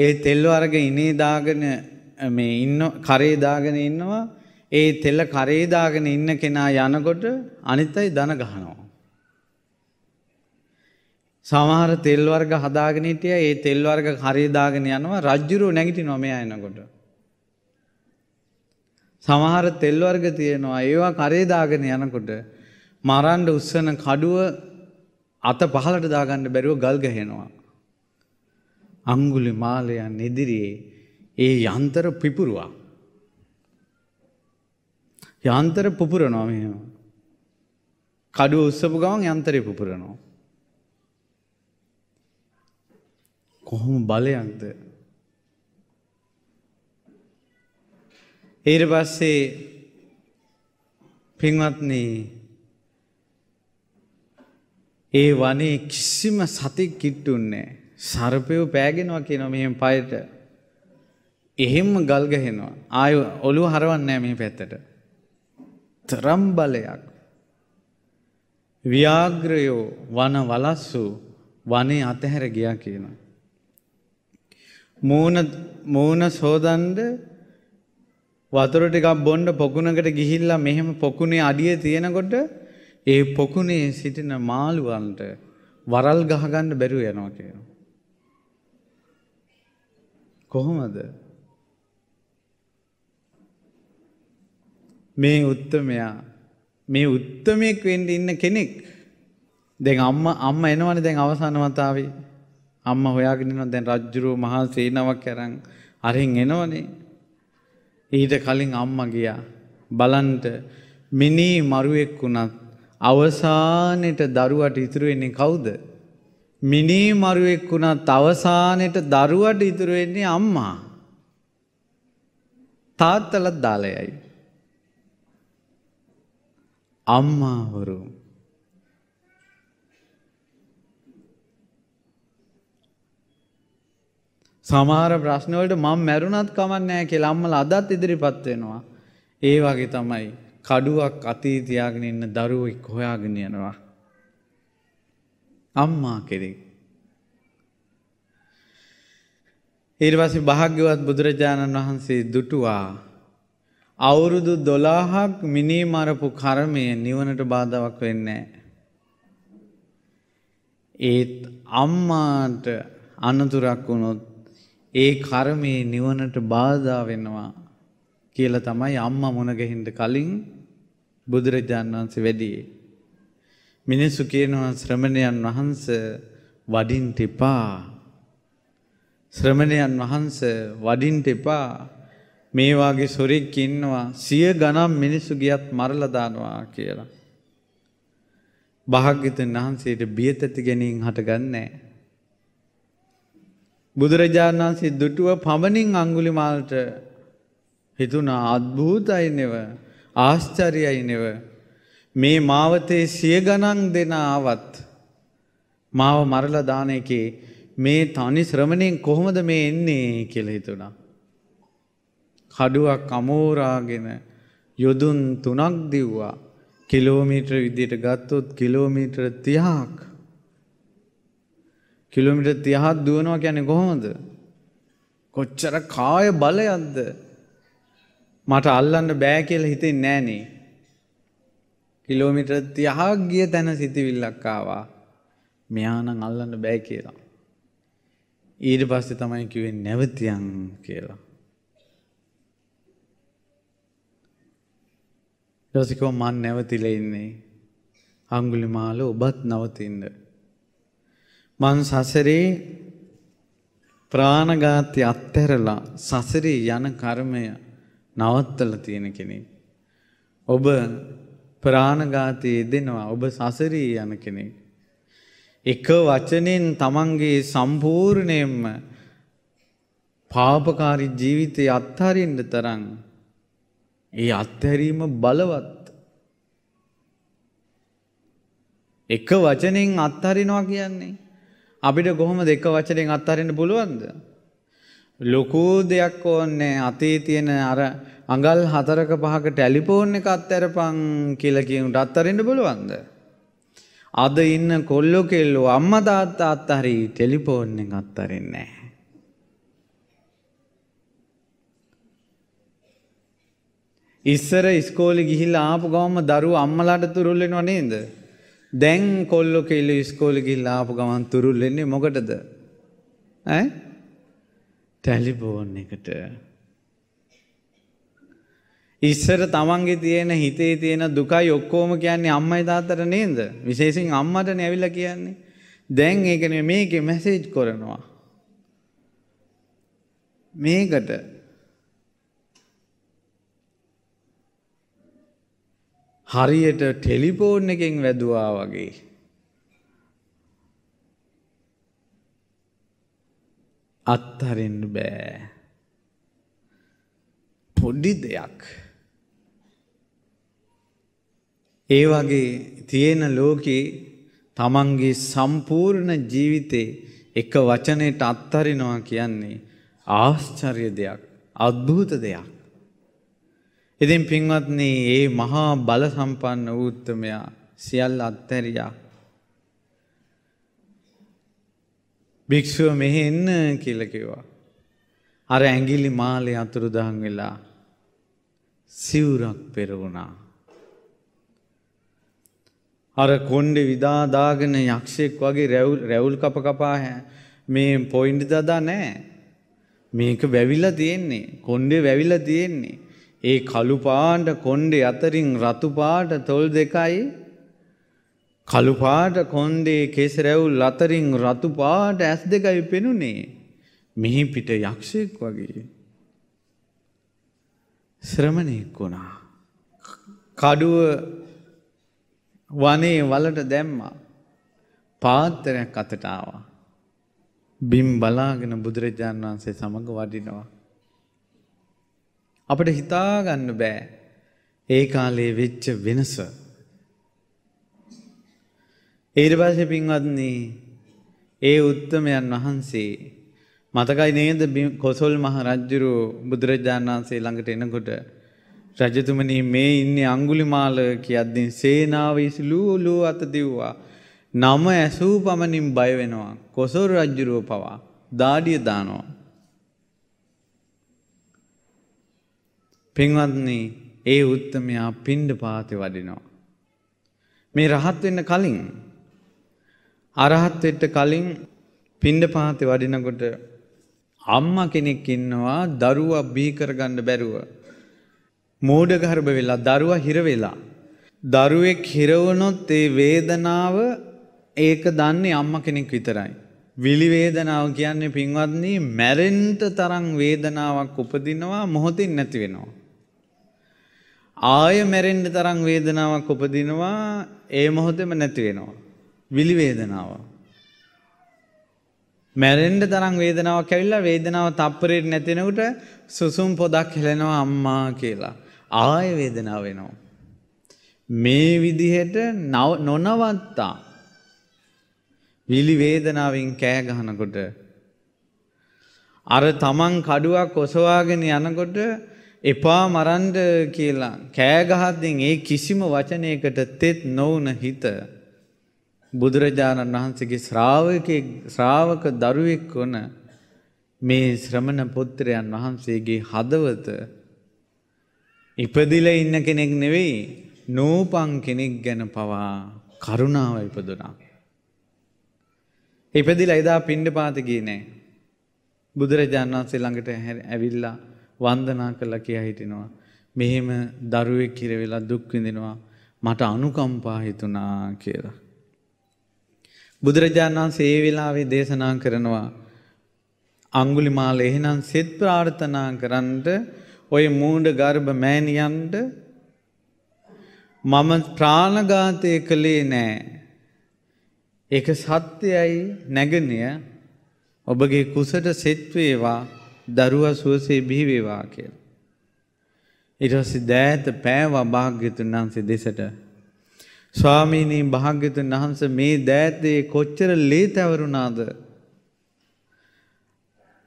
ඒ තෙල් වර්ග ඉනේ දාගෙන මේ ඉන්න කරේ දාගෙන ඉන්නවා. ඒ තෙල කරේ දාගෙන ඉන්න කෙනා යනකොට අනිත් අය දන ගහනවා. සමහර තෙල් වර්ග හදාගෙන හිටිය. ඒ තෙල් වර්ග හරි දාගෙන යනවා. රජ්ජුරුව නැගිටිනවා මෙයා එනකොට. සමහර තෙල් වර්ග තියෙනවා. ඒවා කරේ දාගෙන යනකොට මරන්ඩ උස්සන කඩුව අත පහලට දාගන්න බැරුව ගල් ගහෙනවා. අංගුලි මාලයන් ඉදිරියේ ඒ යන්තර පිපුරුවා. යන්තර පුපුරනවා මෙහෙම. කඩුව උස්සපු ගමන් යන්තරේ පුපුරනවා. කොහොම බලයක්ද ඊට පස්සේ පින්වත්නී ඒ වනේ කිසිම සතික් කිට්ටුන්නේ සර්පයෝ පෑගෙනවා කියන මෙහෙම පයට. එහෙම්ම ගල් ගහෙනවා. ආය ඔළුව හරවන්නේ මේ පැත්තට. තරම් බලයක්. ව්‍යාග්‍රයෝ වන වලස්සු වනේ අතහැර ගියා කියනවා. මූුණ සෝදන්ඩ වතුර ටිකක් බොන්්ඩ පොකුණකට ගිහිල්ලා මෙහෙම පොකුණේ අඩිය තියෙනකොට ඒ පොකුණේ සිටින මාළුවන්ට වරල් ගහගන්න බැරුව යනවා කියන. කොහොමද මේ උත්තමයා මේ උත්තමයෙක් වෙන්ඩ ඉන්න කෙනෙක් දෙ අම්ම අම්ම එනවන දැන් අවසාන වතාවේ අම්ම හොයාගෙනන දැන් රජ්ජුරුව මහා සේනාවක් කරන් අරින් එනවනේ. ඊට කලින් අම්ම ගියා. බලන්ට මිනී මරුවෙක් වුණත් අවසානෙට දරුවට ඉතුරු වෙන්නේ කවුද? මිනී මරුවෙක් වුණත් අවසානෙට දරුවට ඉතුරු වෙන්නේ අම්මා. තාත්තලත් දාලයයි. අම්මාවරු සමහර ප්‍රශ්නවලට මම මැරුණත් කමන්නෑ කියලා අම්මලා අදත් ඉදිරිපත් වෙනවා. ඒ වගේ තමයි කඩුවක් අතී තියාගෙන ඉන්න දරුවෙක් හොයාගෙන යනවා. අම්මා කෙරෙක්. ඊට පස්සේ භාග්‍යවත් බුදුරජාණන් වහන්සේ දුටුවා අවුරුදු 12ක් මිනී මරපු කර්මය නිවනට බාධාවක් වෙන්නේ ඒත් අම්මාට අනතුරක් වුණොත් ඒ කර්මයේ නිවනට බාධා වෙනවා කියලා තමයි අම්මා මුණ ගැහින්න කලින් බුදුරජාණන් වහන්සේ වැඩියේ. මිනිස්සු කියනවා ශ්‍රමණයන් වහන්සේ වඩින්ට එපා. ශ්‍රමණයන් වහන්සේ වඩින්ට එපා. මේ වාගේ සොරෙක් ඉන්නවා සිය ගණන් මිනිස්සු ගියත් මරලා දානවා කියලා. භාග්‍යතුන් වහන්සේට බියතති ගැනීම හටගන්නේ නැහැ. බුදුරජාණන් වහන්සේ දුටුව පමණින් අංගුලිමාලට හිතුණා අද්භූතයි නෙව ආශ්චර්යයි නෙව මේ මාවතේ සිය ගණන් දෙන ආවත් මාව මරලා දාන එකේ මේ තනි ශ්‍රමණයෙන් කොහොමද මේ එන්නේ කියලා හිතුණා. කඩුවක් අමෝරාගෙන යොදුන් තුනක් දිව්වා කිලෝමීටර විදියට ගත්තොත් කිලෝමීටර 30ක් කිලෝමිටර් 30ක් දුවනවා කියන්නේ කොහොමද? කොච්චර කාය බලයක්ද? මට අල්ලන්න බෑ කියලා හිතෙන්නේ නෑනේ. කිලෝමීටර් 30ක් ගිය තැන සිටිවිල්ලක් ආවා. මෙයා නම් අල්ලන්න බෑ කියලා. ඊට පස්සේ තමයි කිව්වේ නැවතියන් කියලා. ඊට පස්සේ කිව්වා මං නැවතිලා ඉන්නේ. අඟුලිමාල ඔබත් නවතින්න. මං සසරේ ප්‍රාණඝාතය අත්හැරලා සසරේ යන කර්මය නවත්තලා තියෙන කෙනෙක්. ඔබ ප්‍රාණඝාතයේ යෙදෙනවා ඔබ සසරේ යන කෙනෙක්. එක වචනෙන් තමන්ගේ සම්පූර්ණයෙන්ම පාපකාරී ජීවිතය අත්හරින්න තරම් ඒ අත්හැරීම බලවත්. එක වචනෙන් අත්හරිනවා කියන්නේ අපිට කොහොම දෙක වචනෙන් අත්හරින්න පුළුවන්ද? ලොකු දෙයක් ඕනේ අතේ තියෙන අර අඟල් හතරක පහක ටෙලිෆෝන් එක අත්හැරපන් කියලා කියනට අත්හරින්න පුළුවන්ද? අද ඉන්න කොල්ලෝ කෙල්ලෝ අම්මා තාත්තා අත්හරි ටෙලිෆෝන් එක අත්හරින්නේ නැහැ. ඉස්සර ඉස්කෝලේ ගිහිල්ලා ආපු ගමම දරුවෝ අම්මලාට තුරුල් වෙනව නේද? දැන් කොල්ලො කෙල්ල ස්කෝලි ගිහිල්ලා ආපු ගමන් තුරුල් වෙන්නේ මොකටද? ඈ? ටෙලිෆෝන් එකට. ඉස්සර තමන්ගේ තියෙන හිතේ තියෙන දුකයි ඔක්කොම කියන්නේ අම්මයි තාත්තට නේද? විශේෂයෙන් අම්මටනේ ඇවිල්ලා කියන්නේ. දැන් ඒකනේ මේකේ මැසේජ් කරනවා. මේකට හරියට ටෙලිෆෝන් එකෙන් වැදුවා වගේ. අත්හරින්න බෑ. පොඩි දෙයක්. ඒ වගේ තියෙන ලෝකේ තමන්ගේ සම්පූර්ණ ජීවිතේ එක වචනයට අත්හරිනවා කියන්නේ ආශ්චර්ය දෙයක් අද්භූත දෙයක්. ඉතින් පින්වත්නි ඒ මහා බල සම්පන්න වූත්තමයා සියල්ල අත්හැරියා. භික්ෂුව මෙහෙ එන්න කියලා කිව්වා. අර ඇඟිලි මාලේ අතුරුදහන් වෙලා සිවුරක් පෙරවුණා. අර කොණ්ඩේ විදාදාගෙන යක්ෂයෙක් වගේ රැවුල් කප කපා මේ පොයින්ට් දදා නැහැ. මේක වැවිලා තියෙන්නේ. කොණ්ඩේ වැවිලා තියෙන්නේ. ඒ කළු පාට කොණ්ඩේ අතරින් රතු පාට තොල් දෙකයි කළු පාට කොණ්ඩේ කෙස් රැවුල් අතරින් රතු පාට ඇස් දෙකයි පෙනුනේ. මිහි පිට යක්ෂයෙක් වගේ. ශ්‍රමණයෙක් වුණා. කඩුව වනේ වලට දැම්මා. පාත්තරයක් අතට ආවා. බිම් බලාගෙන බුදුරජාණන් වහන්සේ සමග වඩිනවා. අපට හිතාගන්න බෑ ඒ කාලේ වෙච්ච වෙනස. ඊට පස්සේ පින්වත්නි ඒ උත්තමයන් වහන්සේ මතකයි නේද කොසල් මහ රජුරු බුදුරජාණන් වහන්සේ ළඟට එනකොට රජතුමනි මේ ඉන්නේ අඟුලිමාල කියද්දී සේනාව ඉසිලූලු අත දිව්වා. නම ඇසූ පමණින් බය වෙනවා. කොසල් රජුරුව පවා දාඩිය දානවා. පින්වත්නි ඒ උත්තමයා පින්ඩ පාතෙ වඩිනවා. මේ රහත් වෙන්න කලින් අරහත් වෙන්න කලින් පින්ඩ පාතෙ වඩිනකොට අම්මා කෙනෙක් ඉන්නවා දරුවා බිහි කරගන්න බැරුව මෝඩ ගර්භ වෙලා දරුවා හිර වෙලා දරුවෙක් හිර වුණොත් ඒ වේදනාව ඒක දන්නේ අම්මා කෙනෙක් විතරයි. විලි වේදනාව කියන්නේ පින්වත්නි මැරෙන්න තරම් වේදනාවක් උපදිනවා මොහොතින් නැති වෙනවා. ආය මැරෙන්න තරම් වේදනාවක් උපදිනවා ඒ මොහොතේම නැති වෙනවා. විලි වේදනාව. මැරෙන්න තරම් වේදනාවක් ඇවිල්ලා වේදනාව තප්පරයට නැතිනකොට සුසුම් පොදක් හෙලෙනවා අම්මා කියලා. ආය වේදනාව වෙනවා. මේ විදිහට නොනවත්තා විලි වේදනාවෙන් කෑ ගහනකොට අර තමන් කඩුවක් ඔසවාගෙන යනකොට එපා මරන්ඩ කියලා කෑගහත්දින් ඒ කිසිම වචනයකට තෙත් නොවන හිත බුදුරජාණන් වහන්සේගේ ශ්‍රාවකයෙක් ශ්‍රාවක දරුවෙක් වන මේ ශ්‍රමණ පුත්‍රයන් වහන්සේගේ හදවත ඉපදිලා ඉන්න කෙනෙක් නෙවෙයි නූපන් කෙනෙක් ගැන පවා කරුණාව ඉපදුනා. ඉපදිලා එදා පිණ්ඩපාත ගියේ නෑ. බුදුරජාණන් වහන්සේ ළඟට ඇවිල්ලා වන්දනා කළා කියා හිටිනවා. මෙහෙම දරුවෙක් කිර වෙලා දුක් විඳිනවා මට අනුකම්පා හිතුණා කියලා. බුදුරජාණන් වහන්සේ ඒ වෙලාවේ දේශනා කරනවා අඟුලිමාල එහෙනම් සෙත් ප්‍රාර්ථනා කරන්ට ඔය මූඩ ගර්භ මෑණියන්ට මම ප්‍රාණඝාතය කළේ නෑ. ඒක සත්‍යයයි නැගණිය ඔබගේ කුසට සෙත් වේවා දරුවා සුවසේ බිහි වේවා කියලා. ඊට පස්සේ දෑත පෑවා භාග්‍යතුන් වහන්සේ දෙසට. ස්වාමීනි භාග්‍යතුන් වහන්සේ මේ දෑතේ කොච්චර ලේ තවරුණාද?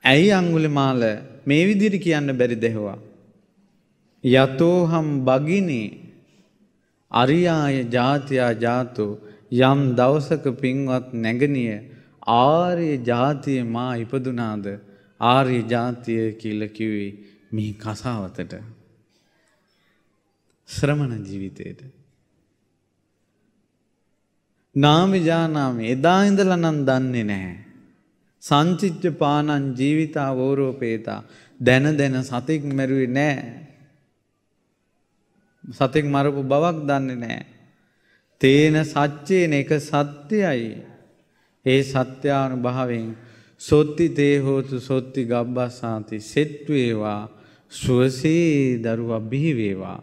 ඇයි අඟුලිමාල මේ විදිහට කියන්න බැරි දෙහුවා? යතෝහම් බගිනේ. අරියාය ජාතියා ජාතු යම් දවසක පින්වත් නැගණිය ආර්ය ජාතිය මා ඉපදුනාද? ආර්ය ජාතිය කියලා කිව්වේ මේ කසාවතට. ශ්‍රමණ ජීවිතයට නාමිජානාමි එදා ඉඳලා නම් දන්නේ නැහැ. සංචිච්ච පානං ජීවිතා වෝරෝපේතා. දැන දැන සතෙක් මැරුවේ නැහැ. සතෙක් මරපු බවක් දන්නේ නැහැ. තේන සච්චේන එක සත්‍යයි. ඒ සත්‍යානුභාවයෙන් සොත්ති තේ හෝතු සොත්ති ගබ්බස්සාති සෙත් වේවා සුවසේ දරුවා බිහි වේවා.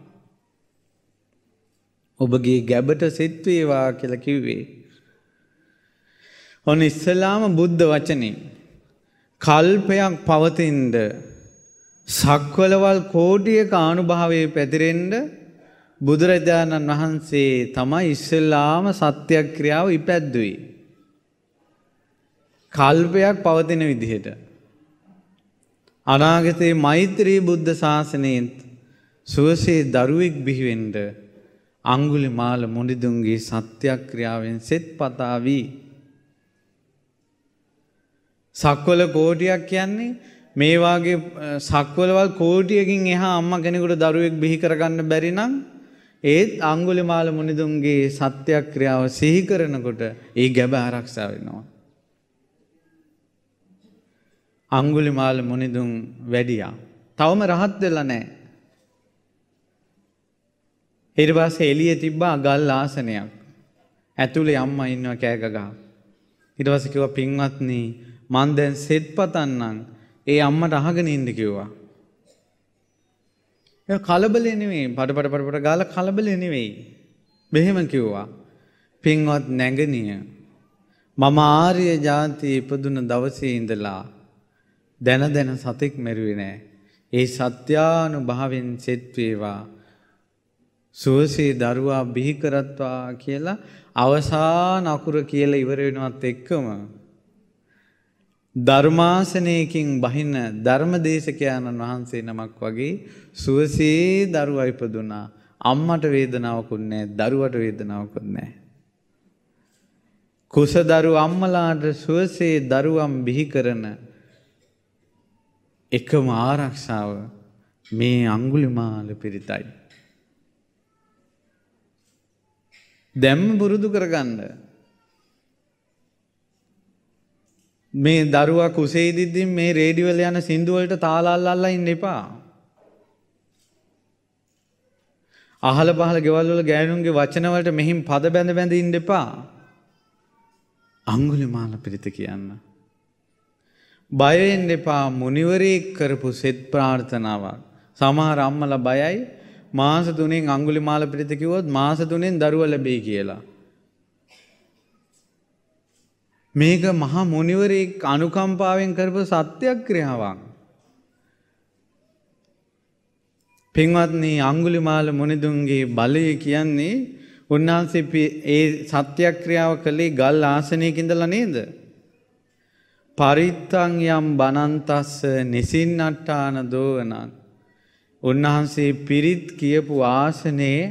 ඔබගේ ගැබට සෙත් වේවා කියලා කිව්වේ. ඔන්න ඉස්සලාම බුද්ධ වචනේ කල්පයක් පවතින්ද සක්වලවල් කෝටියක ආනුභාවයේ පැතිරෙන්ඩ බුදුරජාණන් වහන්සේ තමයි ඉස්සල්ලාම සත්‍යක්‍රියාව ඉපැද්දුයි. කල්පයක් පවතින විදිහට. අනාගතයේ මෛත්‍රී බුද්ධ ශාසනයෙත් සුවසේ දරුවෙක් බිහිවෙන්ඩ අංගුලි මාල මුනිදුන්ගේ සත්‍යක්‍රියාවෙන් සෙත් පතාවී. සක්වල කෝටියක් කියන්නේ මේවාගේ සක්වලවල් කෝටියකින් එහා අම්ම කෙනෙකුට දරුවෙක් බිහි කරගන්න බැරි නම් ඒත් අංගුලි මාල මුනිදුන්ගේ සත්‍යක්‍රියාව සිහි කරනකොට ඒ ගැබ ආරක්ෂා වෙනවා. අංගුලි මාල මුනිදුන් වැඩියා. තවම රහත් වෙලා නෑ. ඊට පස්සේ එළියේ තිබ්බා ගල් ආසනයක්. ඇතුලේ අම්මා ඉන්නවා කෑගගා. ඊට පස්සේ කිව්වා පින්වත්නි මං දැන් සෙත් පතන්නම්. ඒ අම්මට අහගෙන ඉන්න කිව්වා. ඒ කලබලේ නෙවෙයි පඩ පඩ පඩ පඩ ගාලා කලබලේ නෙවෙයි. මෙහෙම කිව්වා. පින්වත් නැගණිය මම ආර්ය ජාතිය ඉපදුන දවසේ ඉඳලා දැන දැන සතෙක් මැරුවේ නෑ. ඒ සත්‍යානුභාවෙන් සෙත් වේවා. සුවසේ දරුවා බිහි කරත්වා කියලා අවසාන අකුර කියලා ඉවර වෙනවත් එක්කම ධර්මාසනයකින් බහින්න ධර්මදේශකයාණන් වහන්සේ නමක් වගේ සුවසේ දරුවා ඉපදුනා. අම්මට වේදනාවකුත් නැහැ, දරුවට වේදනාවකුත් නැහැ. කුසදරු අම්මලාට සුවසේ දරුවම් බිහි කරන එකම ආරක්ෂාව මේ අංගුලිමාල පිරිතයි. දැම්ම පුරුදු කරගන්න. මේ දරුවා කුසේදිද්දි මේ රේඩිවල යන සින්දුවලට තාලාල්ලල්ලා ඉන්න එපා. අහල පහල ගෙවල් වල ගෑනුන්ගේ වචනවලට මෙහින් පද බැඳ බැඳ ඉන්න එපා. අංගුලිමාල පිරිත කියන්න. බය වෙන්න එපා මුනිවරයෙක් කරපු සෙත් ප්‍රාර්ථනාවක්. සමහර අම්මලා බයයි මාස 3න් අඟුලිමාල පිරිත කිව්වොත් මාස 3න් දරුවා ලැබෙයි කියලා. මේක මහා මුනිවරයෙක් අනුකම්පාවෙන් කරපු සත්‍යක්‍රියාවක්. පින්වත්නි අඟුලිමාල මුනිදුන්ගේ බලය කියන්නේ උන්වහන්සේ ඒ සත්‍යක්‍රියාව කළේ ගල් ආසනයක ඉඳලා නේද? පරිත්තං යම් බනන්තස්ස නිසින්නට්ටාන දෝවනං උන්වහන්සේ පිරිත් කියපු ආසනයේ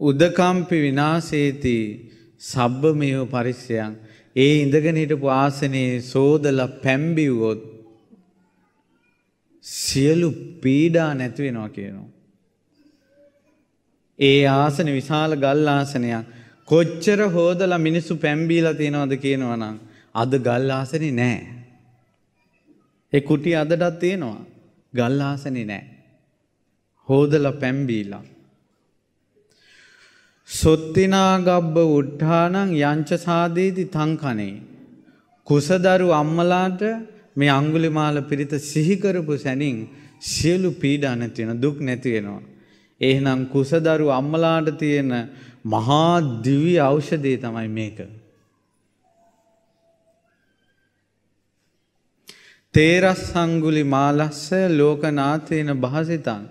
උදකම්පි විනාසේති සබ්බමේව පරිස්සයන් ඒ ඉඳගෙන හිටපු ආසනයේ සෝදලා පැම්බිව්වොත් සියලු පීඩා නැති වෙනවා කියනවා. ඒ ආසන විශාල ගල් ආසනයක් කොච්චර හෝදලා මිනිස්සු පැම්බීලා තියෙනවද කියනවනම් අද ගල් ආසනේ නෑ. ඒ කුටි අදටත් තියෙනවා. ගල් ආසනේ නෑ. හෝදලා පැම්බීලා සොත්තිනාගබ්බ උට්ඨානං යංච සාදේති තංකනේ. කුසදරු අම්මලාට මේ අංගුලිමාල පිරිත සිහි කරපු සැනින් සියලු පීඩා නැති වෙන දුක් නැති වෙනවා. එහෙනම් කුසදරු අම්මලාට තියෙන මහා දිව්‍ය ඖෂධය තමයි මේක. තේරස් සංගුලි මාලස්ස ලෝකනාථේන භාසිතං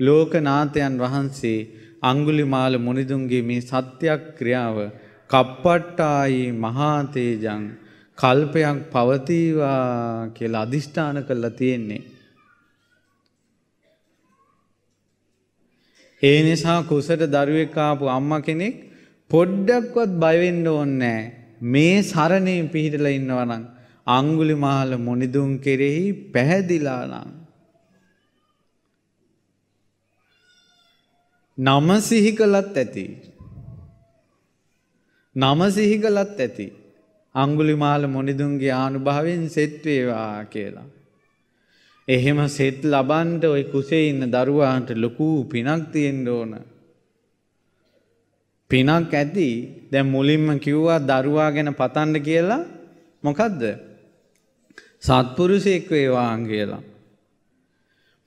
ලෝකනාථයන් වහන්සේ අංගුලිමාල මුනිදුන්ගේ මේ සත්‍යක්‍රියාව කප්පට්ටායි මහාතේජං කල්පයක් පවතීවා කියලා අධිෂ්ඨාන කරලා තියෙන්නේ. ඒ නිසා කුසට දරුවෙක් ආපු අම්මා කෙනෙක් පොඩ්ඩක්වත් බය වෙන්න ඕනේ මේ සරණේ පිහිටලා ඉන්නවා නම් අංගුලිමාල මුනිදුන් කෙරෙහි පැහැදිලා නම් නම සිහි කළත් ඇති. නම සිහි කළත් ඇති. අංගුලිමාල මොනිදුන්ගේ ආනුභාවයෙන් සෙත් වේවා කියලා. එහෙම සෙත් ලබන්ට ওই කුසේ ඉන්න දරුවාන්ට ලොකු පිනක් තියෙන්න ඕන. පිනක් ඇති දැන් මුලින්ම කිව්වා දරුවා ගැන පතන්න කියලා මොකද්ද? සත්පුරුෂයෙක් වේවා කියලා.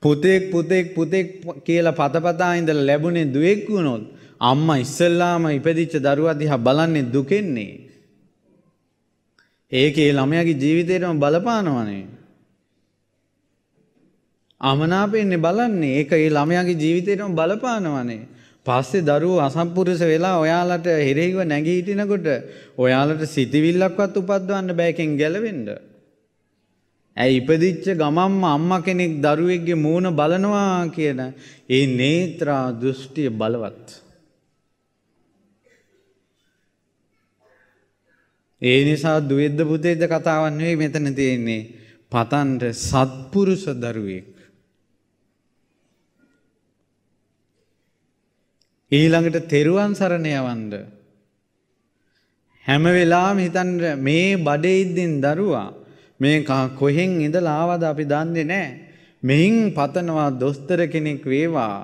පුතෙක් පුතෙක් පුතෙක් කියලා පතපතා ඉඳලා ලැබුණේ දුවෙක් වුණොත් අම්මා ඉස්සල්ලාම ඉපදිච්ච දරුවා දිහා බලන්නේ දුකෙන්නේ. ඒකේ ළමයාගේ ජීවිතේටම බලපානවනේ. අමනාපෙන්නේ බලන්නේ ඒක ඒ ළමයාගේ ජීවිතේටම බලපානවනේ. පස්සේ දරුවෝ අසම්පුරුෂ වෙලා ඔයාලට හිරෙහිව නැගී හිටිනකොට ඔයාලට සිතවිල්ලක්වත් උපද්දවන්න බෑ එකෙන් ගැලවෙන්න. ඇයි ඉපදිච්ච ගමම්ම අම්මා කෙනෙක් දරුවෙක්ගේ මූණ බලනවා කියන ඒ නේත්‍රා දෘෂ්ටිය බලවත්. ඒ නිසා දුවෙද්ද පුතේද කතාවක් නෙවෙයි මෙතන තියෙන්නේ. පතන්ට සත්පුරුෂ දරුවෙක්. ඊළඟට තෙරුවන් සරණ යවන්න. හැම වෙලාවෙම හිතන්න මේ බඩේ ඉද්දින් දරුවා මේ කොහෙන් ඉඳලා ආවද අපි දන්නේ නැහැ. මෙහින් පතනවා දොස්තර කෙනෙක් වේවා,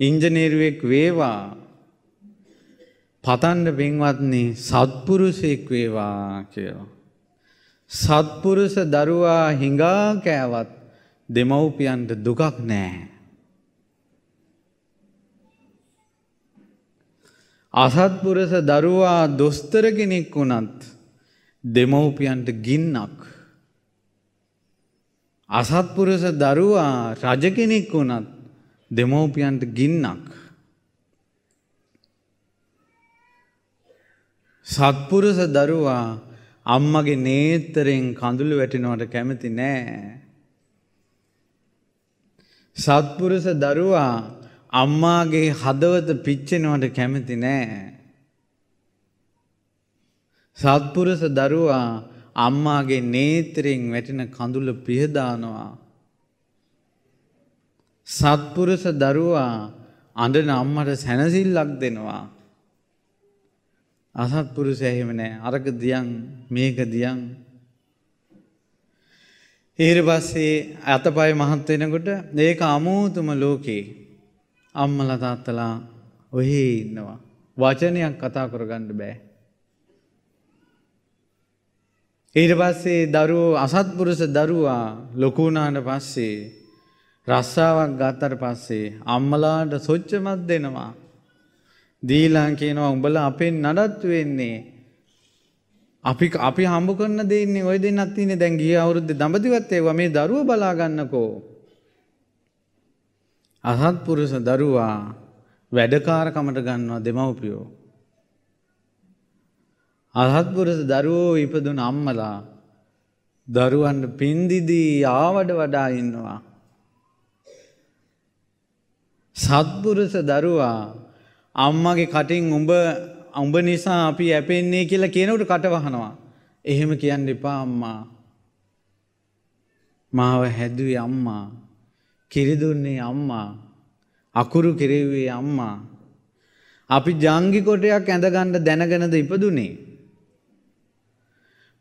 ඉංජිනේරුවෙක් වේවා. පතන්න පින්වත්නි සත්පුරුෂයෙක් වේවා කියලා. සත්පුරුෂ දරුවා හිඟා කෑවත් දෙමව්පියන්ට දුකක් නැහැ. අසත්පුරස දරුවා දොස්තර කෙනෙක් වුණත් දෙමව්පියන්ට ගින්නක්. අසත්පුරස දරුවා රජ කෙනෙක් වුණත් දෙමව්පියන්ට ගින්නක්. සත්පුරුෂ දරුවා අම්මගේ නේතරෙන් කඳුළු වැටෙනවට කැමති නෑ. සත්පුරුෂ දරුවා අම්මාගේ හදවත පිච්චෙනවට කැමති නෑ. සත්පුරුෂ දරුවා අම්මාගේ නේතරෙන් වැටෙන කඳුල පිහදානවා. සත්පුරුෂ දරුවා අඬන අම්මට සැනසිල්ලක් දෙනවා. අසත්පුරුෂ එහෙම නෑ අරක දියන් මේක දියන් ඊට පස්සේ අතපය මහත් වෙනකොට ඒක අමෝතුම ලෝකේ අම්මලා තාත්තලා ඔහේ ඉන්නවා. වචනයක් කතා කරගන්න බෑ. ඊට පස්සේ දරුවෝ අසත්පුරුෂ දරුවා ලොකු වුණාට පස්සේ රස්සාවක් ගත්තට පස්සේ අම්මලාට සොච්චමත් දෙනවා. දීලා කියනවා උඹලා අපෙන් නඩත්තු වෙන්නේ. අපි අපි හම්බ කරන දෙන්නේ ඔය දෙන්නත් ඉන්නේ දැන් ගිය අවුරුද්දේ දඹදිවත් ඒවා මේ දරුවෝ බලා ගන්නකෝ. අසත්පුරුෂ දරුවා වැඩකාරකමට ගන්නවා දෙමව්පියෝ. අසත්පුරුෂ දරුවෝ ඉපදුන අම්මලා දරුවන්ට පින්දිදී ආවඩ වඩා ඉන්නවා. සත්පුරුෂ දරුවා අම්මගේ කටින් උඹ උඹ නිසා අපි ඇපෙන්නේ කියලා කියනකට කටවහනවා. එහෙම කියන්න එපා අම්මා. මාව හැදුවේ අම්මා. කිරිදුන්නේ අම්මා. අකුරු කිරෙව්වේ අම්මා. අපි ජංගි කොටයක් ඇඳගන්න දැනගෙනද ඉපදුනේ.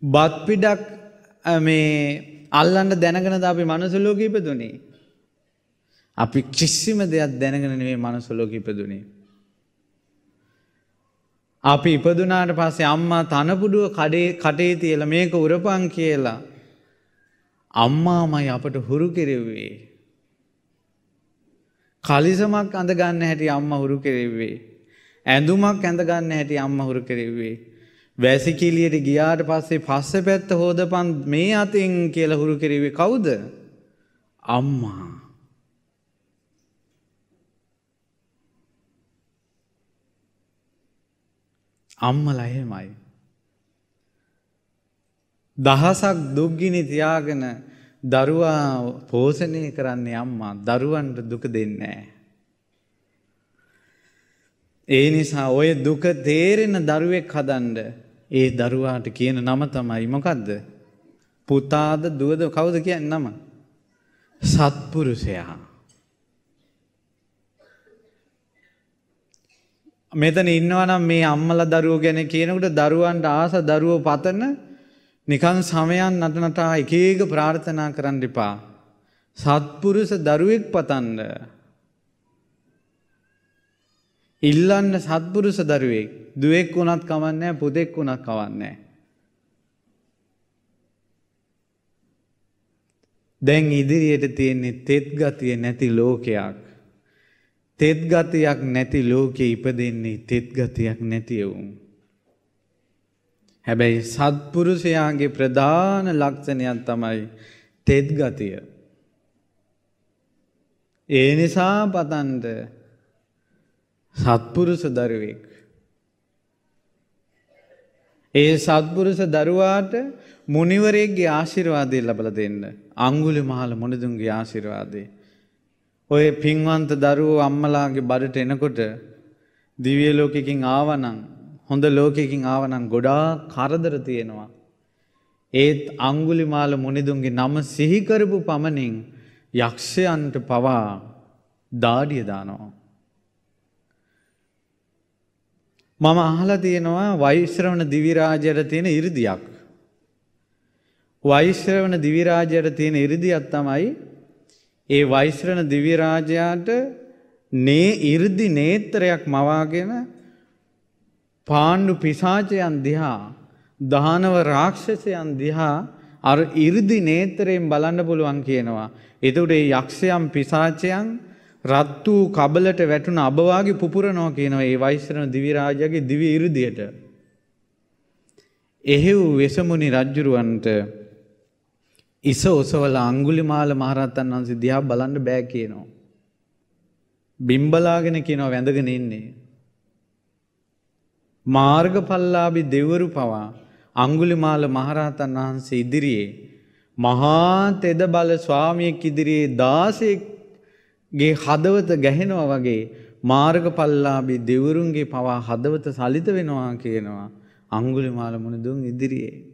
බත් පිඩක් මේ අල්ලන්න දැනගෙනද අපි මනුසලෝක ඉපදුනේ. අපි කිසිම දෙයක් දැනගෙන නෙවෙයි මනුසලෝක ඉපදුනේ. අපි ඉපදුනාට පස්සේ අම්මා තනපුඩුව කඩේ කටේ තියලා මේක උරපන් කියලා අම්මාමයි අපට හුරු කෙරෙව්වේ. කලිසමක් අඳගන්න හැටි අම්ම හුරු කෙරෙව්වේ. ඇඳුමක් ඇඳගන්න හැටි අම්ම හුරු කෙරෙව්වේ. වැසිකිලියට ගියාට පස්සේ පස්ස පැත්ත හෝදපන් මේ අතින් කියලා හුරු කෙරෙවේ කවුද? අම්මා. අම්මලා එහෙමයි. දහසක් දුක්ගිනි තියාගෙන දරුවා පෝෂණය කරන්නේ අම්මා දරුවන්ට දුක දෙන්නේ ඒ නිසා ඔය දුක තේරෙන දරුවෙක් හදන්න ඒ දරුවාට කියන නම තමයි මොකද්ද? පුතාද දුවද කවුද කියන්නේ නම? සත්පුරුෂයා. මෙතන ඉන්නවනම් මේ අම්මලා දරුවෝ ගැන කියනකොට දරුවන්ට ආස දරුවෝ පතන නිකන් සමයන් නටනටා එක එක ප්‍රාර්ථනා කරන්න එපා. සත්පුරුෂ දරුවෙක් පතන්න. ඉල්ලන්න සත්පුරුෂ දරුවෙක් දුවෙක් වුණත් කවන්නේ පුදෙක් වුණත් කවන්නේ. දැන් ඉදිරියට තියෙන්නේ තෙත් ගතිය නැති ලෝකයක්. තෙත් ගතියක් නැති ලෝකෙ ඉපදෙන්නේ තෙත් ගතියක් නැති එවුන්. හැබැයි සත්පුරුෂයාගේ ප්‍රධාන ලක්ෂණයක් තමයි තෙත් ගතිය. ඒ නිසා පතන්ට සත්පුරුෂ දරුවෙක්. ඒ සත්පුරුෂ දරුවාට මුනිවරයෙක්ගේ ආශිර්වාදය ලබල දෙන්න. අංගුලි මහල මොනදුන්ගේ ආශිර්වාදේ. ඔය පින්වන්ත දරුවෝ අම්මලාගේ බඩට එනකොට දිවිය ලෝකෙකින් ආවනං හොඳ ලෝකෙකින් ආවනං ගොඩා කරදර තියෙනවා. ඒත් අංගුලි මාල මුනිදුන්ගේ නම සිහිකරපු පමණින් යක්ෂයන්ට පවා දාඩිය දානවා. මම අහලා තියෙනවා වෛශ්‍රවණ දිවිරාජයට තියෙන ඉරිදියක්. වෛශ්‍රවණ දිවිරාජයට තියෙන ඉරිදියක් තමයි ඒ වෛශ්‍රණ දිවිරාජයාට නේ ඉර්දි නේත්‍රයක් මවාගෙන පාණ්ඩු පිසාචයන් දිහා දානව රාක්ෂසයන් දිහා අර ඉර්දි නේත්‍රයෙන් බලන්න පුළුවන් කියනවා. එතකොට ඒ යක්ෂයන් පිසාචයන් රත් වූ කබලට වැටුණ අබවාගේ පුපුරනවා කියනවා ඒ වෛශ්‍රණ දිවිරාජයාගේ දිවි ඉර්දියට. එහෙව් වෙසමුණි රජ්ජුරුවන්ට ඉස ඔසවල අංගුලිමාල මහරහතන් වහන්සේ දිහා බලන්න බෑ කියනවා. බිම්බලාගෙන කියනවා වැඳගෙන ඉන්නේ. මාර්ගඵල්ලාභි දෙවරු පවා අංගුලිමාල මහරහතන් වහන්සේ ඉදිරියේ මහා තෙද බල ස්වාමියෙක් ඉදිරියේ දාසයෙක්ගේ හදවත ගැහෙනවා වගේ මාර්ගඵල්ලාභි දෙවරුන්ගේ පවා හදවත සලිත වෙනවා කියනවා අංගුලිමාල මුනිදුන් ඉදිරියේ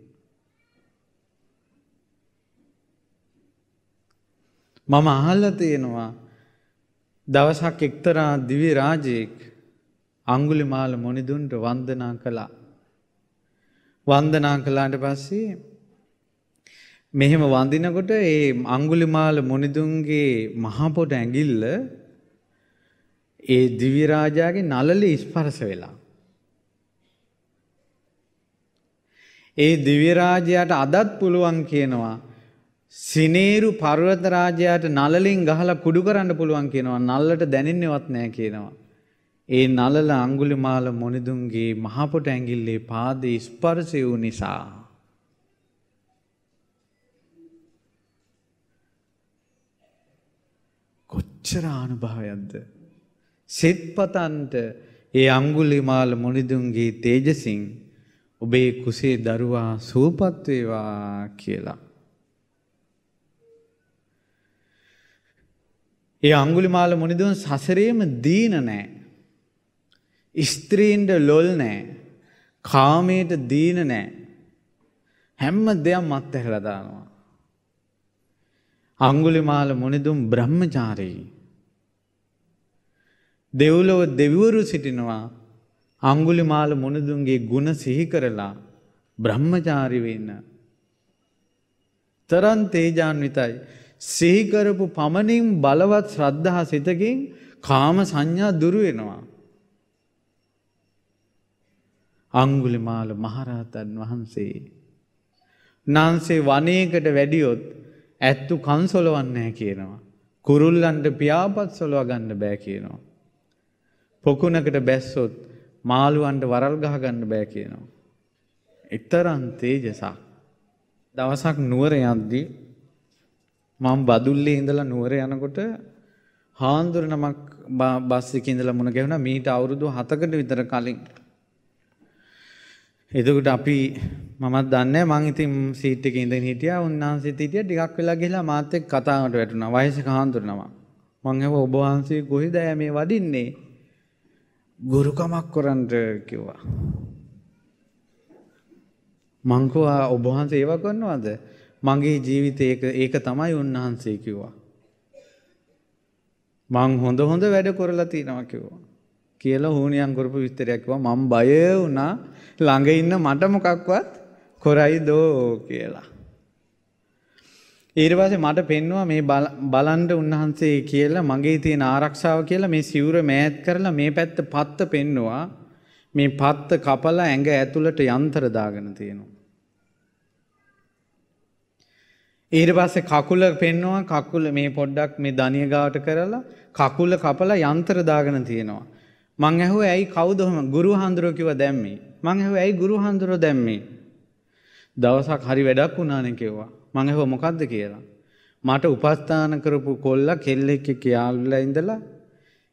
මම අහල්ල තියෙනවා දවසක් එක්තරා දිවි රාජයෙක් අංගුලිමාල මොනිදුන්ට වන්දනා කළා. වන්දනා කළාට පස්සේ මෙහෙම වඳිනකොට ඒ අංගුලිමාල මොනිදුන්ගේ මහපොට ඇඟිල්ල ඒ දිවිරාජාගේ නලලි ස්පර්ශ වෙලා. ඒ දිවිරාජයාට අදත් පුළුවන් කියනවා සිනේරු පර්වත රාජයාට නලලින් ගහලා කුඩු කරන්න පුළුවන් කියනවා නල්ලට දැනෙන්නවත් නෑ කියනවා. ඒ නලල අංගුලිමාල මොනිදුන්ගේ මහපොට ඇඟිල්ලේ පාදේ ස්පර්ශය වූ නිසා. කොච්චර ආනුභාවයක්ද. සෙත්පතන්ට ඒ අංගුලිමාල මොනිදුන්ගේ තේජසින් ඔබේ කුසේ දරුවා සූපත්වේවා කියලා. ඒ අංගුලිමාල මුනිදුන් සසරේම දීන නෑ. ස්ත්‍රීන්ට ලොල් නෑ. කාමයට දීන නෑ. හැම්ම දෙයක් මත් ඇහලා දානවා. අංගුලිමාල මුනිදුන් බ්‍රහ්මචාරී. දෙව්ලොව දෙවිවරු සිටිනවා අංගුලිමාල මුනිදුන්ගේ ගුණ සිහි කරලා බ්‍රහ්මචාරි වෙන්න. තරන් තේජාන්විතයි. සිහිකරපු පමණින් බලවත් ශ්‍රද්ධහා සිතකින් කාම සංඥා දුරු වෙනවා. අංගුලිමාල මහරහතන් වහන්සේ. නාන්සේ වනයකට වැඩියොත් ඇත්තු කන්සොලවන්නේ කියනවා. කුරුල්ලන්ට පියාපත් සොලව ගන්න බෑ කියනවා. පොකුණකට බැස්සොත් මාළුවන්ට වරල් ගහ ගන්න බෑ කියනවා. එක්තරන් තේජසක්. දවසක් නුවර යද්දී මම බදුල්ලේ ඉඳලා නුවර යනකොට හාන්දුර නමක් බස් එකේ ඉඳලා මුණ ගැහුණා මීට අවුරුදු 7කට විතර කලින්. එතකොට අපි මමත් දන්නේ මං ඉතින් සීට් එකේ ඉඳන් හිටියා උන්වහන්සේත් හිටියා ටිකක් වෙලා ගිහලා මාත් එක්ක කතාවට වැටුණා වයසක හාන්දුර නමක්. මං ඇහුවා ඔබ වහන්සේ කොහෙද මේ වඩින්නේ? ගුරුකමක් කරන්න කිව්වා. මං කිව්වා ඔබ වහන්සේ ඒව කරනවද? මගේ ජීවිතය ඒක තමයි උන්වහන්සේ කිව්වා. මං හොඳ හොඳ වැඩ කොරලා තියෙනවා කිව්වා. කියලා හුනියම් කරපු විස්තරයක් කිව්වා මම බය වුණා ළඟ ඉන්න මට මොකක්වත් කරයිදෝ කියලා. ඊට පස්සේ මට පෙන්නවා මේ බලන්න උන්වහන්සේ කියලා මගේ තියෙන ආරක්ෂාව කියලා මේ සිවුර මෑත් කරලා මේ පැත්ත පත්ත පෙන්නවා මේ පත්ත කපලා ඇඟ ඇතුළට යන්ත්‍ර දාගෙන තියෙනවා. ඊට පස්සේ කකුල පෙන්නවා කකුල මේ පොඩ්ඩක් මේ දනිය ගාවට කරලා කකුල කපලා යන්ත්‍ර දාගෙන තියෙනවා. මං ඇහුවේ ඇයි කවුද ඔහම ගුරු හාමුදුරුවෝ කිව්වා දැම්මේ. මං ඇහුවේ ඇයි ගුරු හාමුදුරුවෝ දැම්මේ. දවසක් හරි වැඩක් වුණානේ කිව්වා. මං ඇහුවා මොකද්ද කියලා. මට උපස්ථාන කරපු කොල්ලා කෙල්ලෙක් එක්ක යාළුවලා ඉඳලා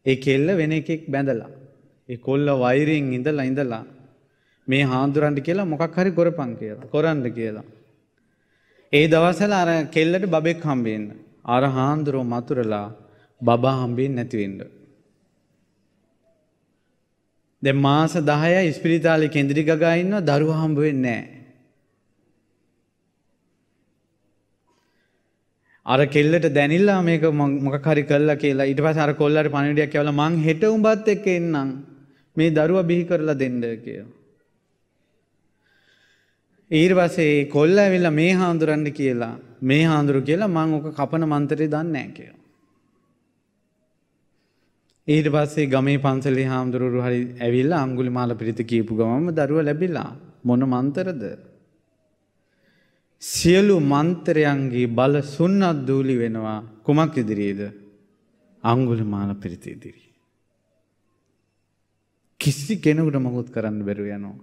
ඒ කෙල්ල වෙන එකෙක් බැඳලා. ඒ කොල්ල වෛරයෙන් ඉඳලා ඉඳලා මේ හාමුදුරන්ට කියලා මොකක් හරි කරපන් කියලා. කරන්න කියලා. ඒ දවස්වල අර කෙල්ලට බබෙක් හම්බෙන්න. අර හාමුදුරුව මතුරලා බබා හම්බෙන්නේ නැති වෙන්න. දැන් මාස 10යි ඉස්පිරිතාලේ කෙන්ද්‍රි ගගා ඉන්නවා දරුවා හම්බ වෙන්නේ නැහැ. අර කෙල්ලට දැනිලා මේක මොකක් හරි කළා කියලා ඊට පස්සේ අර කොල්ලට පණිවිඩයක් කියවලා මං හෙට උඹත් එක්ක එන්නම් මේ දරුවා බිහි කරලා දෙන්න කියලා. ඊට පස්සේ කොල්ල ඇවිල්ලා මේ හාමුදුරන්ට කියලා මේ හාමුදුරු කියලා මං ඔක කපන මන්තරේ දන්නේ නැහැ කියලා. ඊට පස්සේ ගමේ පන්සලේ හාමුදුරුවෝ හරි ඇවිල්ලා අඟුලිමාල පිරිත කියපු ගමම දරුවා ලැබිලා මොන මන්තරද? සියලු මන්ත්‍රයන්ගේ බල සුන්නත් දූලි වෙනවා කුමක් ඉදිරියේද? අඟුලිමාල පිරිත ඉදිරියේ. කිසි කෙනෙකුට මොකුත් කරන්න බැරුව යනවා.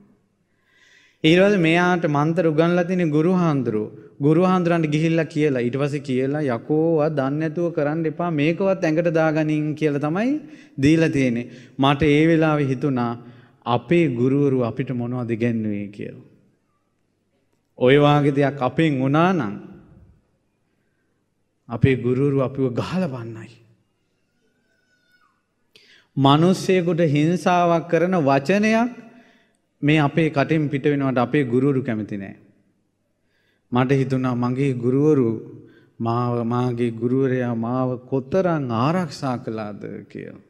ඊළඟ මෙයාට මන්ත්‍ර උගන්ලා තියෙන ගුරු හාමුදුරුවෝ ගුරු හාමුදුරන්ට ගිහිල්ලා කියලා. ඊට පස්සේ කියලා යකෝවා දන්නේ නැතුව කරන්න එපා. මේකවත් ඇඟට දාගනින් කියලා තමයි දීලා තියෙන්නේ. මට ඒ වෙලාවේ හිතුණා අපේ ගුරුවරු අපිට මොනවද ඉගෙනුවේ කියලා. ඔය වාගේ දෙයක් අපෙන් වුණා නම් අපේ ගුරුවරු අපිව ගහලා බන්නයි මිනිස්සෙකුට හිංසාවක් කරන වචනයක් මේ අපේ කටින් පිට වෙනවට අපේ ගුරුවරු කැමති නෑ. මට හිතුණා මගේ ගුරුවරු මාව මාගේ ගුරුවරයා මාව කොතරම් ආරක්ෂා කළාද කියලා.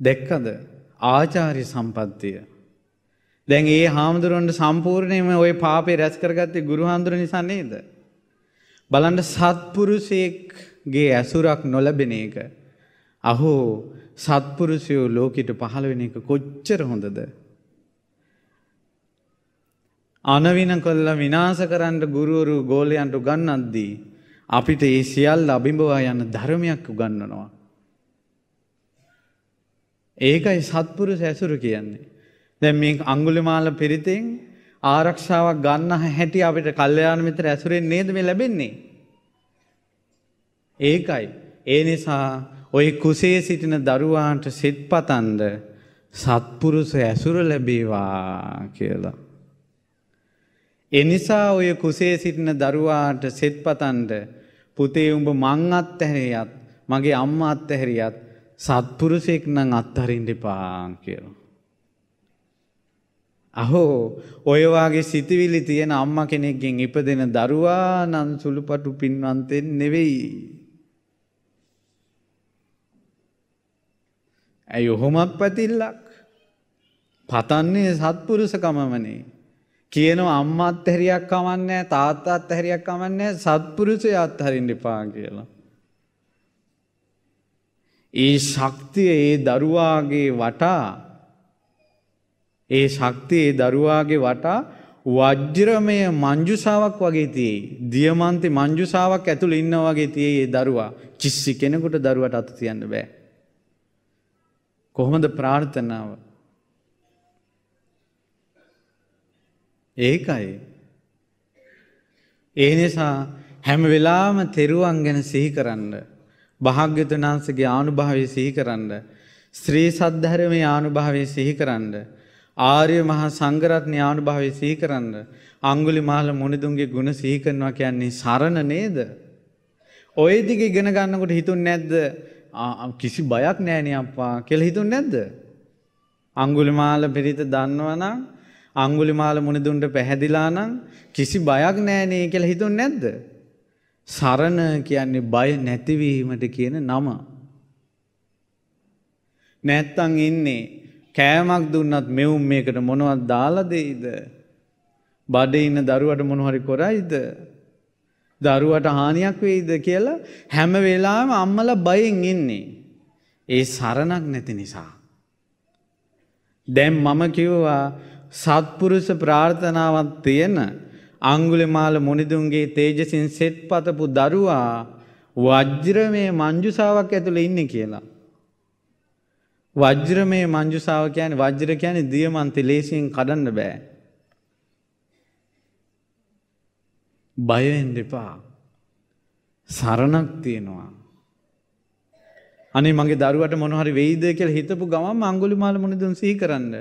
දැක්කද ආචාර්ය සම්පත්තිය. දැන් ඒ හාමුදුරුවන්ට සම්පූර්ණයෙන්ම ওই පාපේ රැස් කරගත්තේ ගුරු හාමුදුරුවෝ නිසා නේද? බලන්න සත්පුරුෂයෙක්ගේ ඇසුරක් නොලැබෙන එක අහෝ සත්පුරුෂයෝ ලෝකෙට පහළ වෙන එක කොච්චර හොඳද? අනවින කළා විනාශ කරන්න ගුරුවරු ගෝලයන්ට උගන්වද්දී අපිට ඒ සියල්ල අභිඹවා යන ධර්මයක් උගන්වනවා. ඒකයි සත්පුරුෂ ඇසුරු කියන්නේ. දැන් මේ අඟුලිමාල පිරිතෙන් ආරක්ෂාවක් ගන්න හැටි අපිට කල්යාණ මිත්‍ර ඇසුරෙන් නේද මේ ලැබෙන්නේ? ඒකයි. ඒ නිසා ඔය කුසේ සිටින දරුවාන්ට සිත් පතන්ද සත්පුරුෂ ඇසුර ලැබේවා කියලා. එනිසා ඔය කුසේ සිටින දරුවාට සෙත් පතන්ඩ පුතේ උඹ මං අත්තහැරියත් මගේ අම්ම අත්තහැරියත් සත්පුරුෂෙක් නං අත්හරින්ට පාන් කියලා. අහෝ ඔයවාගේ සිතිවිලි තියෙන අම්ම කෙනෙක්ගෙන් ඉපදෙන දරුවා නන් සුළුපටු පින්වන්තෙන් නෙවෙයි. ඇයි ඔහොමත් පැතිල්ලක් පතන්නේ සත්පුරුෂකමමනේ. කියනවා අම්මත් හැරියක් කමන්නේ තාත්තත් හැරියක් කමන්නේ සත්පුරුෂයත් හරින්න එපා කියලා. ඒ ශක්තිය ඒ දරුවාගේ වටා ඒ ශක්තිය ඒ දරුවාගේ වටා වජ්‍රමය මංජුසාවක් වගේ තියෙයි. දියමන්ති මංජුසාවක් ඇතුළේ ඉන්නා වගේ තියෙයි ඒ දරුවා. කිසි කෙනෙකුට දරුවට අත තියන්න බෑ. කොහොමද ප්‍රාර්ථනාව? ඒකයි. ඒ නිසා හැම වෙලාවම තෙරුවන් ගැන සිහි කරන්න. භාග්‍යතුන් වහන්සේගේ ආනුභාවය සිහි කරන්න. ශ්‍රී සද්ධර්මයේ ආනුභාවය සිහි කරන්න. ආර්ය මහා සංඝරත්නයේ ආනුභාවය සිහි කරන්න. අඟුලිමාල මුනිදුන්ගේ ගුණ සිහි කරනවා කියන්නේ සරණ නේද? ඔය දිග ඉගෙන ගන්නකොට හිතුන්නේ නැද්ද කිසි බයක් නෑනේ අප්පා කියලා හිතුන්නේ නැද්ද? අඟුලිමාල පිරිත දන්නවනම් අඟුලිමාල මුනිදුන්ට පැහැදිලා නම් කිසි බයක් නෑනේ කියලා හිතුන්නේ නැද්ද? සරණ කියන්නේ බය නැතිවීමට කියන නම. නැත්තං ඉන්නේ කෑමක් දුන්නත් මෙවුම් මේකට මොනවත් දාලා දෙයිද. බඩ ඉන්න දරුවට මොනහරි කොරයිද. දරුවට හානියක් වෙයිද කියලා හැම වෙලාම අම්මල බයෙන් ඉන්නේ. ඒ සරණක් නැති නිසා. දැම් මම කිව්වා සත්පුරුෂ ප්‍රාර්ථනාවත් තියෙන අංගුලිමාල මුනිදුන්ගේ තේජසින් සෙට් පතපු දරුවා වජ්‍රමය මංජුසාවක් ඇතුළ ඉන්න කියලා. වජ්‍රමය මංජුසාව කියන වජ්‍ර කියන දියමන්ති ලේසියෙන් කඩන්න බෑ. බයෙන් දෙපා සරණක් තියෙනවා. අනේ මගේ දරුවට මොනහරි වෙයිද කියලා හිතපු ගමන් අඟුලිමාල මුනිදුන් සිහි කරන්න.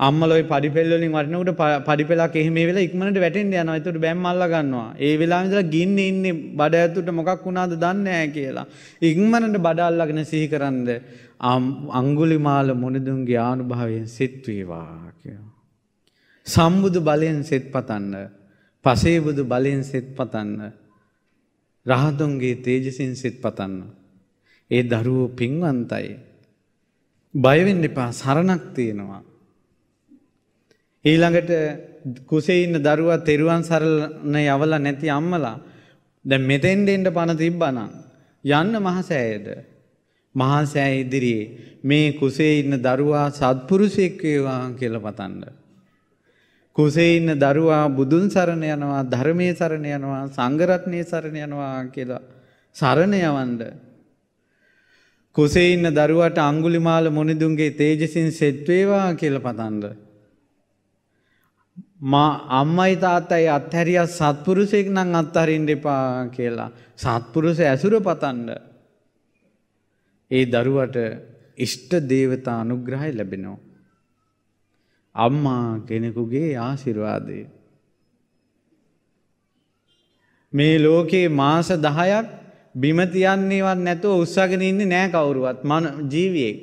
අම්මලොයි පඩිපෙල්වලින් වටනකොට පඩිපෙලක් එහෙම වෙලා ඉක්මනට වැටෙන්න යනවා. ඒකට බැම්ම අල්ල ගන්නවා. ඒ වෙලාවෙ ඉඳලා ගින්නේ ඉන්නේ බඩ ඇතුළට මොකක් වුණාද දන්නේ නැහැ කියලා. ඉක්මනට බඩ අල්ලගෙන සිහි කරන්ද අඟුලිමාල මුනිදුන්ගේ ආනුභාවයෙන් සිත් වේවා කියලා. සම්බුදු බලයෙන් සිත් පතන්න. පසේබුදු බලයෙන් සිත් පතන්න. රහතුන්ගේ තේජසින් සිත් පතන්න. ඒ දරුවෝ පින්වන්තයි. බය වෙන්න එපා සරණක් තියෙනවා. ඊළඟට කුසේ ඉන්න දරුවා තෙරුවන් සරණ යවලා නැති අම්මලා දැන් මෙතෙන්ට එන්න පණ තිබ්බනම් යන්න මහසෑයද මහසෑ ඉදිරියේ මේ කුසේ ඉන්න දරුවා සත්පුරුෂයෙක් වේවා කියලා පතන්න. කුසේ ඉන්න දරුවා බුදුන් සරණ යනවා ධර්මයේ සරණ යනවා සංඝරත්නයේ සරණ යනවා කියලා සරණ යවන්න. කුසේ ඉන්න දරුවට අඟුලිමාල මුනිදුන්ගේ තේජසින් සෙත් වේවා කියලා පතන්න. මා අම්මයි තාත්තයි අත්හැරිය සත්පුරුෂයෙක් නම් අත්හරින්න එපා කියලා සත්පුරුෂ ඇසුර පතන්න. ඒ දරුවට ඉෂ්ට දේවතා අනුග්‍රහය ලැබෙනවා. අම්මා කෙනෙකුගේ ආශිර්වාදය. මේ ලෝකේ මාස දහයක් බිමතියන්නේවත් නැතුව උත්සගෙන ඉන්නේ නෑ කවුරුවත් මන ජීවියෙක්.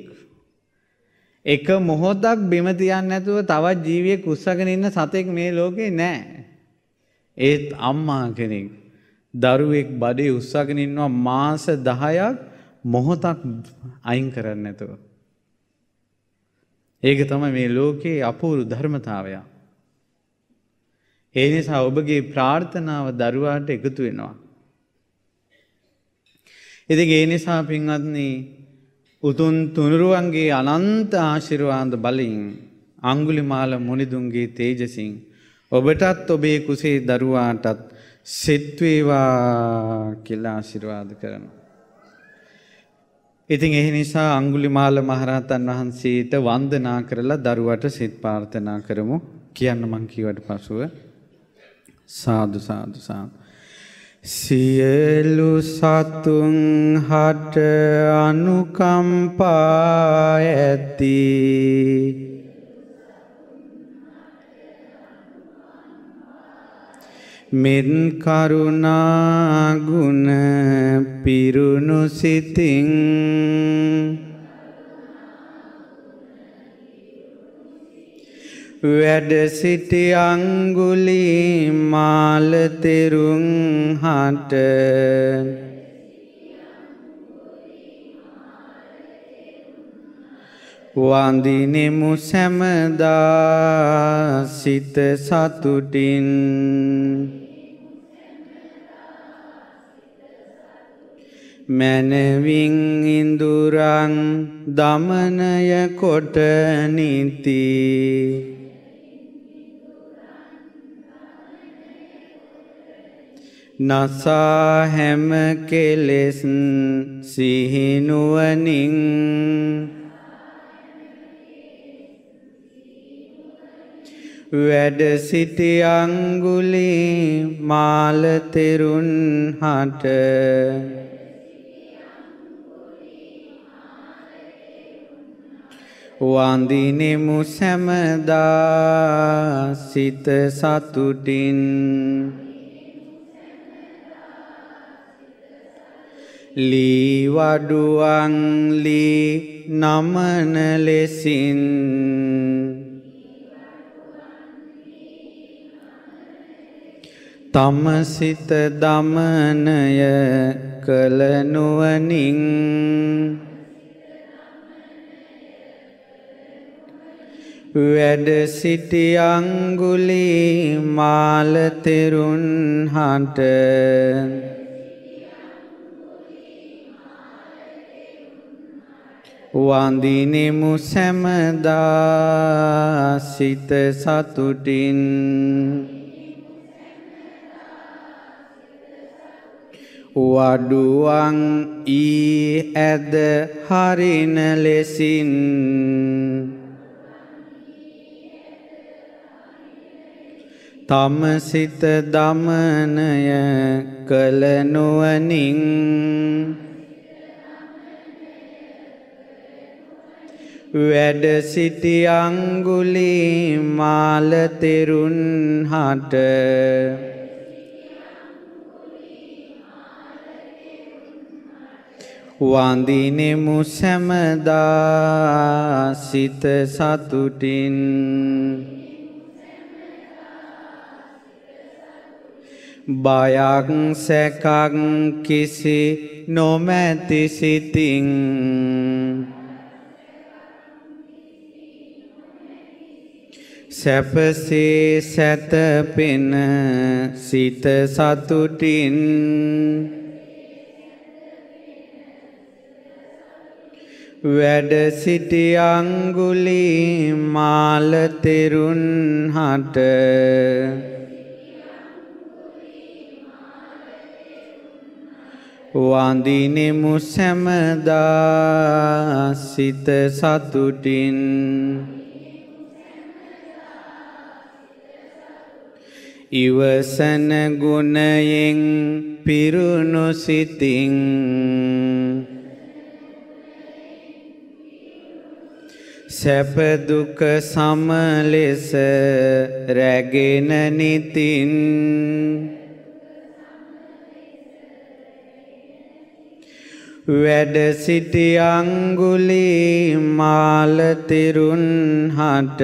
එක මොහොතක් බිම තියන්න නැතුව තවත් ජීවියෙක් උස්සගෙන ඉන්න සතෙක් මේ ලෝකේ නෑ. ඒත් අම්මා කෙනෙක් දරුවෙක් බඩේ උස්සගෙන ඉන්නවා මාස 10ක් මොහොතක් අයින් කරන්නේ නැතුව. ඒක තමයි මේ ලෝකේ අපූර්ව ධර්මතාවය. ඒ නිසා ඔබගේ ප්‍රාර්ථනාව දරුවාට එකතු වෙනවා. ඉතින් ඒ නිසා පින්වත්නි උතුන් තුනුරුවන්ගේ අනන්ත ආශිර්වාද බලයෙන් අංගුලිමාල මුනිදුන්ගේ තේජසින් ඔබටත් ඔබේ කුසේ දරුවාටත් සෙත්වේවා කියලා ආශිර්වාද කරනවා. ඉතින් ඒ නිසා අංගුලිමාල මහරහතන් වහන්සේට වන්දනා කරලා දරුවට සිත ප්‍රාර්ථනා කරමු. කියන්න මං කීවට පසුව සාදු සාදු සාදු සියලු සතුන් හට අනුකම්පා ඇති මෙන් කරුණා ගුණ පිරුණු සිතින් වැඩ සිටි අංගුලි මාල තෙරුන් හට වඳිනෙමු සැමදා සිත සතුටින් මැනවින් ඉඳුරන් දමනය කොට නිති. නසා හැම කෙලෙස් සිහිනුවනින්. වැඩ සිටි අංගුලි මාලතෙරුන් හට. වන්දිනෙමු සැමදා සිත සතුටින්. ලීවඩුවන්ලී නමන ලෙසින්. තම සිත දමනය කළ නුවණින්. වැඩ සිටි අඟුලි මාල තෙරුන් හට වඳිනෙමු සැමදා සිත සතුටින්. වඩුවන් ඊ ඇද හරින ලෙසින් තම සිත දමනය කළ නුවණින් වැඩ සිටි අඟුලි මාල තෙරුන් හට. වඳිනෙමු සැමදා සිත සතුටින්. බයක් සැකක් කිසි නොමැති සිතින්. සැපසේ සැතපෙන සිත සතුටින්. වැඩ සිටි අඟුලි මාල තෙරුන් හට වඳිනෙමු සැමදා සිත සතුටින්. ඉවසන ගුණයෙන් පිරුණු සිතින්. සැප දුක සම ලෙස රැගෙන නිතින්. වැඩ සිටි අඟුලි මාල තෙරුන් හට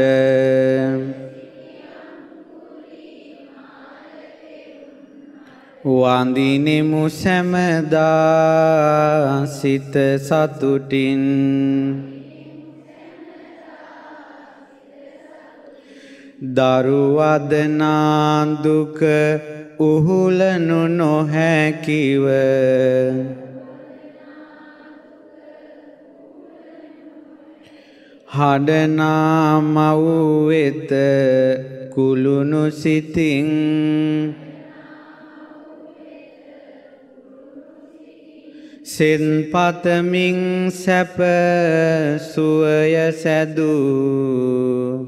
වඳිනෙමු සැමදා සිත සතුටින්. දරුවදනා දුක උහුලනු නොහැකිව හඩනා මව් වෙත කුළුණු සිතින් සෙන් පතමින් සැප සුවය සැදූ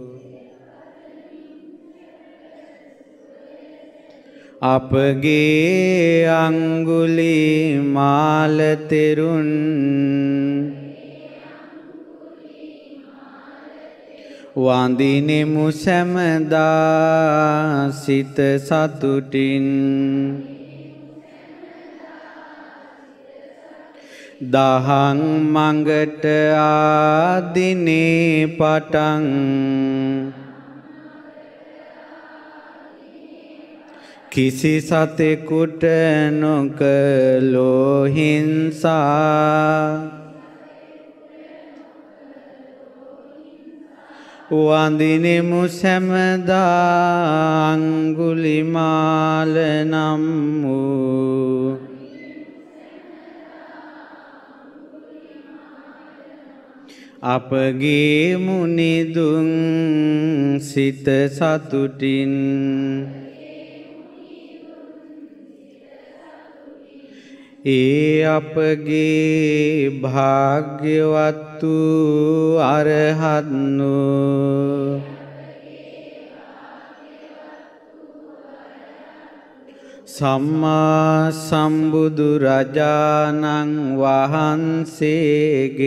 අපගේ අංගුලි මාල වඳිනෙමු සැමදා සිත සතුටින්. දහං මඟට ආදිනේ පටන්. කිසි සතෙකුට නොකලෝ හිංසා. වඳිනෙමු සැමදා අංගුලිමාල නම් වූ. අපගේ මුනිදුන් සිත සතුටින් ඒ අපගේ භාග්‍යවත් වූ අරහත්නු. සම්මා සම්බුදු රජාණන් වහන්සේගේ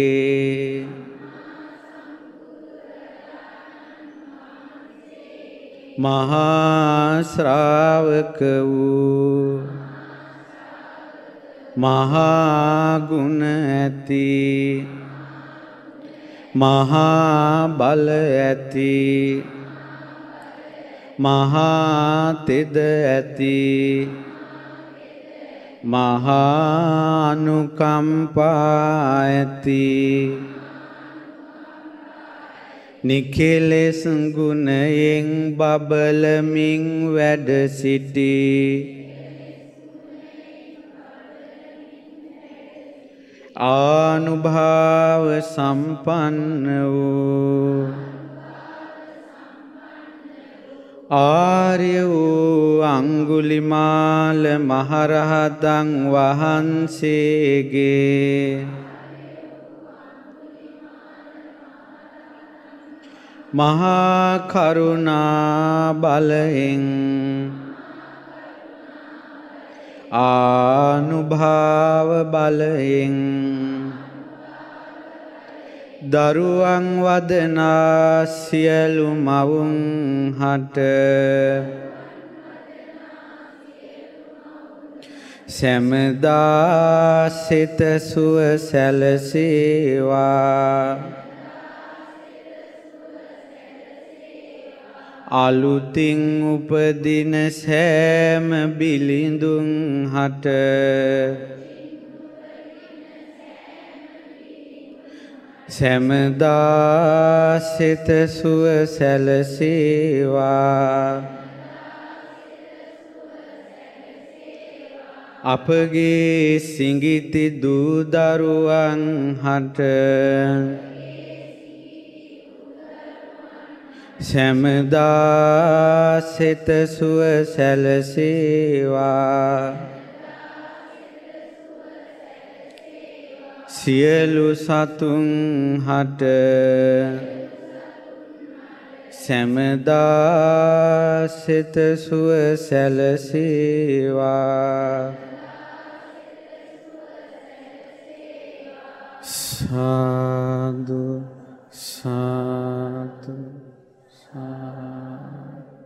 මහා ශ්‍රාවක වූ මහා ගුණ ඇති මහා බල ඇති මහාතෙද ඇති මහානුකම්පා ඇති. නිකෙලෙස් ගුණයෙන් බබලමින් වැඩ සිටී ආනුභාව සම්පන්න වූ ආර්ය වූ අංගුලිමාල මහරහතන් වහන්සේගේ මහා කරුණා බලයෙන් ආනුභාව බලයෙන් දරුවන් වදනා සියලු මවුන් හට සැමදා සිත සුව සැලසේවා. අලුතින් උපදින සෑම බිලිඳුන් හට සැමදා සිත සුව සැලසේවා. අපගේ සිඟිති දූදරුවන් හට සැමදා සිත සුව සැලසේවා. සියලු සතුන් හට සැමදා සිත සුව සැලසේවා. සාදු සාදු. 啊